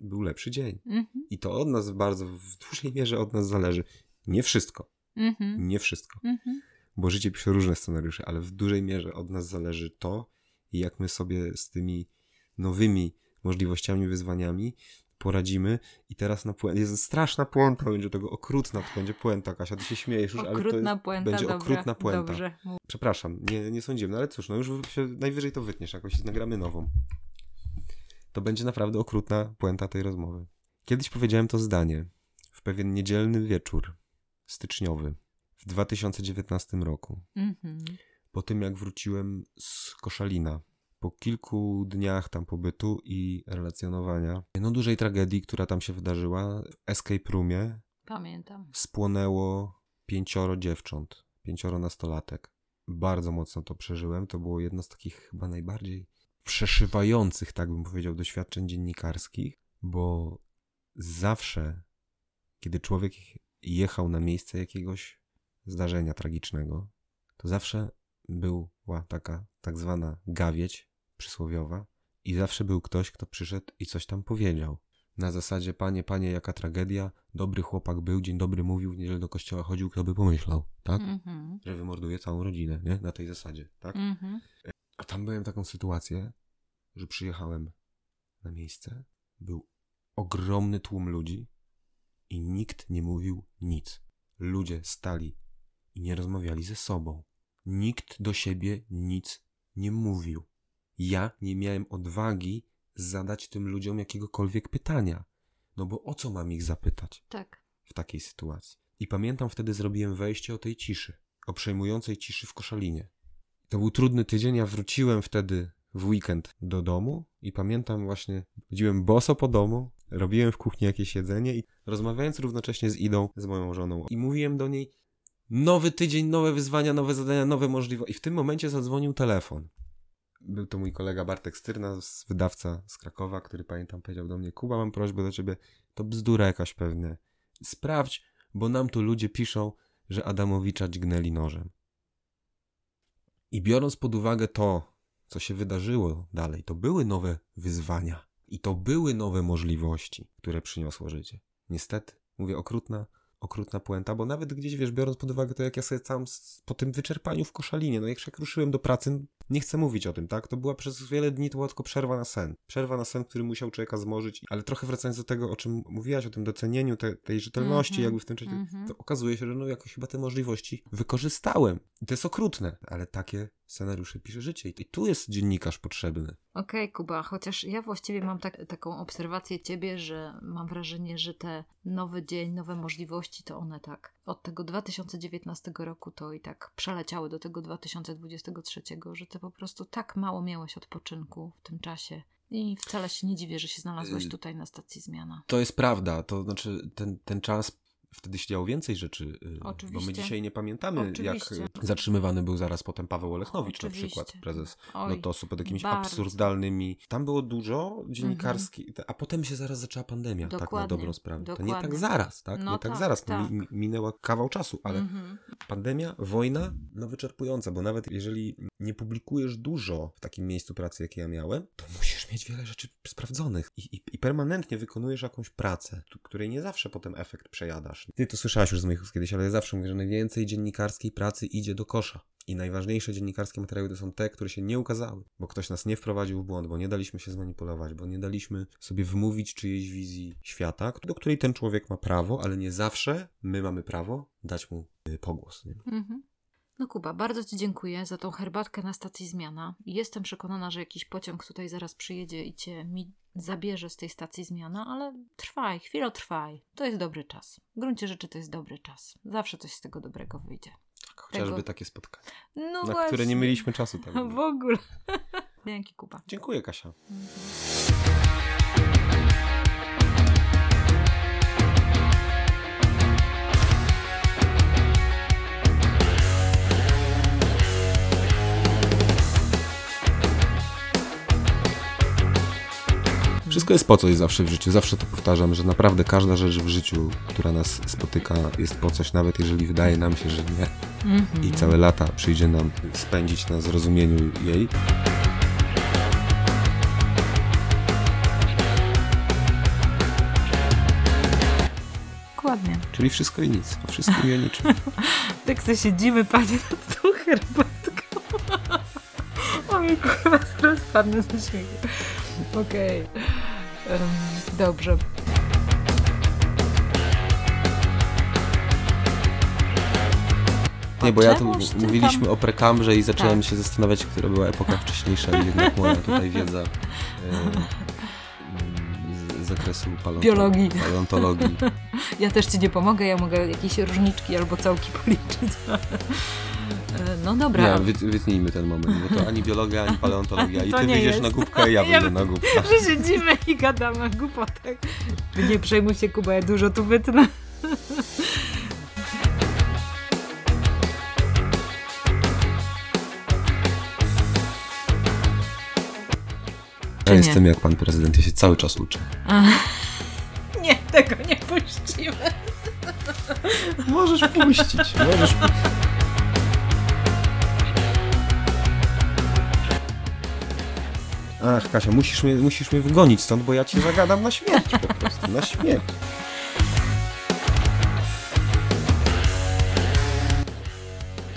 był lepszy dzień. Mhm, I to od nas bardzo, w dużej mierze od nas zależy. Nie wszystko, mhm, nie wszystko, mhm. Bo życie pisze różne scenariusze, ale w dużej mierze od nas zależy to, jak my sobie z tymi nowymi możliwościami, wyzwaniami poradzimy. I teraz na puentę, jest straszna puenta będzie tego, okrutna to będzie puenta, Kasia, ty się śmiejesz już, ale to Okrutna jest, puenta, będzie dobra, okrutna puenta. Dobrze. Przepraszam, nie, nie sądziłem, no ale cóż, no już się najwyżej to wytniesz, jakoś nagramy nową. To będzie naprawdę okrutna puenta tej rozmowy. Kiedyś powiedziałem to zdanie w pewien niedzielny wieczór styczniowy w 2019 roku. Mhm. Po tym jak wróciłem z Koszalina. Po kilku dniach tam pobytu i relacjonowania, no dużej tragedii, która tam się wydarzyła, w escape roomie Pamiętam. spłonęło pięcioro dziewcząt, pięcioro nastolatek. Bardzo mocno to przeżyłem. To było jedno z takich chyba najbardziej przeszywających, tak bym powiedział, doświadczeń dziennikarskich, bo zawsze, kiedy człowiek jechał na miejsce jakiegoś zdarzenia tragicznego, to zawsze była taka tak zwana gawieć przysłowiowa i zawsze był ktoś, kto przyszedł i coś tam powiedział. Na zasadzie, panie, panie, jaka tragedia, dobry chłopak był, dzień dobry mówił, w niedzielę do kościoła chodził, kto by pomyślał, tak? Mhm. Że wymorduje całą rodzinę, nie? Na tej zasadzie, tak? Mhm. A tam byłem taką sytuację, że przyjechałem na miejsce, był ogromny tłum ludzi i nikt nie mówił nic. Ludzie stali i nie rozmawiali ze sobą. Nikt do siebie nic nie mówił. Ja nie miałem odwagi zadać tym ludziom jakiegokolwiek pytania. No bo o co mam ich zapytać? Tak. w takiej sytuacji. I pamiętam wtedy zrobiłem wejście o tej ciszy, o przejmującej ciszy w Koszalinie. To był trudny tydzień, ja wróciłem wtedy w weekend do domu i pamiętam właśnie, chodziłem boso po domu, robiłem w kuchni jakieś jedzenie i rozmawiając równocześnie z Idą, z moją żoną i mówiłem do niej nowy tydzień, nowe wyzwania, nowe zadania, nowe możliwości. I w tym momencie zadzwonił telefon. Był to mój kolega Bartek Styrna, wydawca z Krakowa, który pamiętam powiedział do mnie, Kuba, mam prośbę do ciebie, to bzdura jakaś pewnie. Sprawdź, bo nam tu ludzie piszą, że Adamowicza dźgnęli nożem. I biorąc pod uwagę to, co się wydarzyło dalej, to były nowe wyzwania i to były nowe możliwości, które przyniosło życie. Niestety, mówię okrutna, okrutna puenta, bo nawet gdzieś, wiesz, biorąc pod uwagę to, jak ja sobie sam po tym wyczerpaniu w koszalinie, no jak ruszyłem do pracy, nie chcę mówić o tym, tak? To była przez wiele dni, to była tylko przerwa na sen. Przerwa na sen, który musiał człowieka zmorzyć, ale trochę wracając do tego, o czym mówiłaś, o tym docenieniu te, tej rzetelności, Mhm, jakby w tym czasie, mhm. to okazuje się, że no jakoś chyba te możliwości wykorzystałem. I to jest okrutne, ale takie scenariusze pisze życie. I tu jest dziennikarz potrzebny. Okej, Kuba, chociaż ja właściwie mam tak, taką obserwację ciebie, że mam wrażenie, że te nowy dzień, nowe możliwości, to one tak od tego 2019 roku to i tak przeleciały do tego 2023, że ty po prostu tak mało miałeś odpoczynku w tym czasie. I wcale się nie dziwię, że się znalazłeś Y- tutaj na stacji zmiana. To jest prawda, to znaczy ten, ten czas wtedy się działo więcej rzeczy, y, bo my Oczywiście. dzisiaj nie pamiętamy, Oczywiście. jak zatrzymywany był zaraz potem Paweł Olechnowicz na Oczywiście. przykład, prezes Oj, Lotosu, pod jakimiś bardzo. absurdalnymi. Tam było dużo dziennikarskich, a potem się zaraz zaczęła pandemia, tak na Dokładnie, dobrą sprawę. To nie tak dokładnie. zaraz, tak? No nie tak, tak, zaraz, no, tak. mi- minęła kawał czasu, ale Mhm. pandemia, wojna, no wyczerpująca, bo nawet jeżeli nie publikujesz dużo w takim miejscu pracy, jakie ja miałem, to musisz mieć wiele rzeczy sprawdzonych i, i, i permanentnie wykonujesz jakąś pracę, której nie zawsze potem efekt przejadasz. Ty to słyszałaś już z moich ust kiedyś, ale ja zawsze mówię, że najwięcej dziennikarskiej pracy idzie do kosza. I najważniejsze dziennikarskie materiały to są te, które się nie ukazały, bo ktoś nas nie wprowadził w błąd, bo nie daliśmy się zmanipulować, bo nie daliśmy sobie wmówić czyjejś wizji świata, do której ten człowiek ma prawo, ale nie zawsze my mamy prawo dać mu y, pogłos. Nie? Mhm. No Kuba, bardzo Ci dziękuję za tą herbatkę na stacji Zmiana. Jestem przekonana, że jakiś pociąg tutaj zaraz przyjedzie i Cię mi zabierze z tej stacji Zmiana, ale trwaj, chwilę trwaj. To jest dobry czas. W gruncie rzeczy to jest dobry czas. Zawsze coś z tego dobrego wyjdzie. Tak, chociażby tego... takie spotkanie, no na właśnie. które nie mieliśmy czasu. Tak w ogóle. Dzięki Kuba. Dziękuję Kasia. Mhm. Wszystko jest po coś zawsze w życiu. Zawsze to powtarzam, że naprawdę każda rzecz w życiu, która nas spotyka, jest po coś, nawet jeżeli wydaje nam się, że nie. Mm -hmm. I całe lata przyjdzie nam spędzić na zrozumieniu jej. Dokładnie. Czyli wszystko i nic. O wszystkim i o niczym. tak sobie siedzimy, panie, nad tą herbatką. o kurwa, zaraz padnę ze śmiechu. Okej. Okay. Dobrze. Nie, bo ja tu mówiliśmy tam... o prekambrze i zacząłem tak. się zastanawiać, która była epoka wcześniejsza i jednak moja tutaj wiedza e, z zakresu biologii, paleontologii. Ja też ci nie pomogę, ja mogę jakieś różniczki albo całki policzyć. E, no dobra. Nie, wy, wytnijmy ten moment, bo to ani biologia, ani paleontologia. I ty wyjdziesz na głupkę, ja, ja będę na głupkę. My siedzimy i gadamy głupotach. Nie przejmuj się, Kuba, ja dużo tu wytnę. Ja jestem jak pan prezydent, ja się cały czas uczę. Nie, tego nie puścimy. Możesz puścić, możesz puścić. Ach, Kasia, musisz mnie, musisz mnie wygonić stąd, bo ja cię zagadam na śmierć po prostu, na śmierć.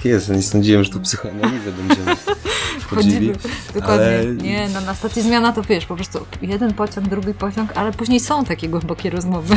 Jezu, nie sądziłem, że tu psychoanalizę będziemy wchodzili. Dokładnie. Ale... Nie, no na stacji zmiana to wiesz, po prostu jeden pociąg, drugi pociąg, ale później są takie głębokie rozmowy.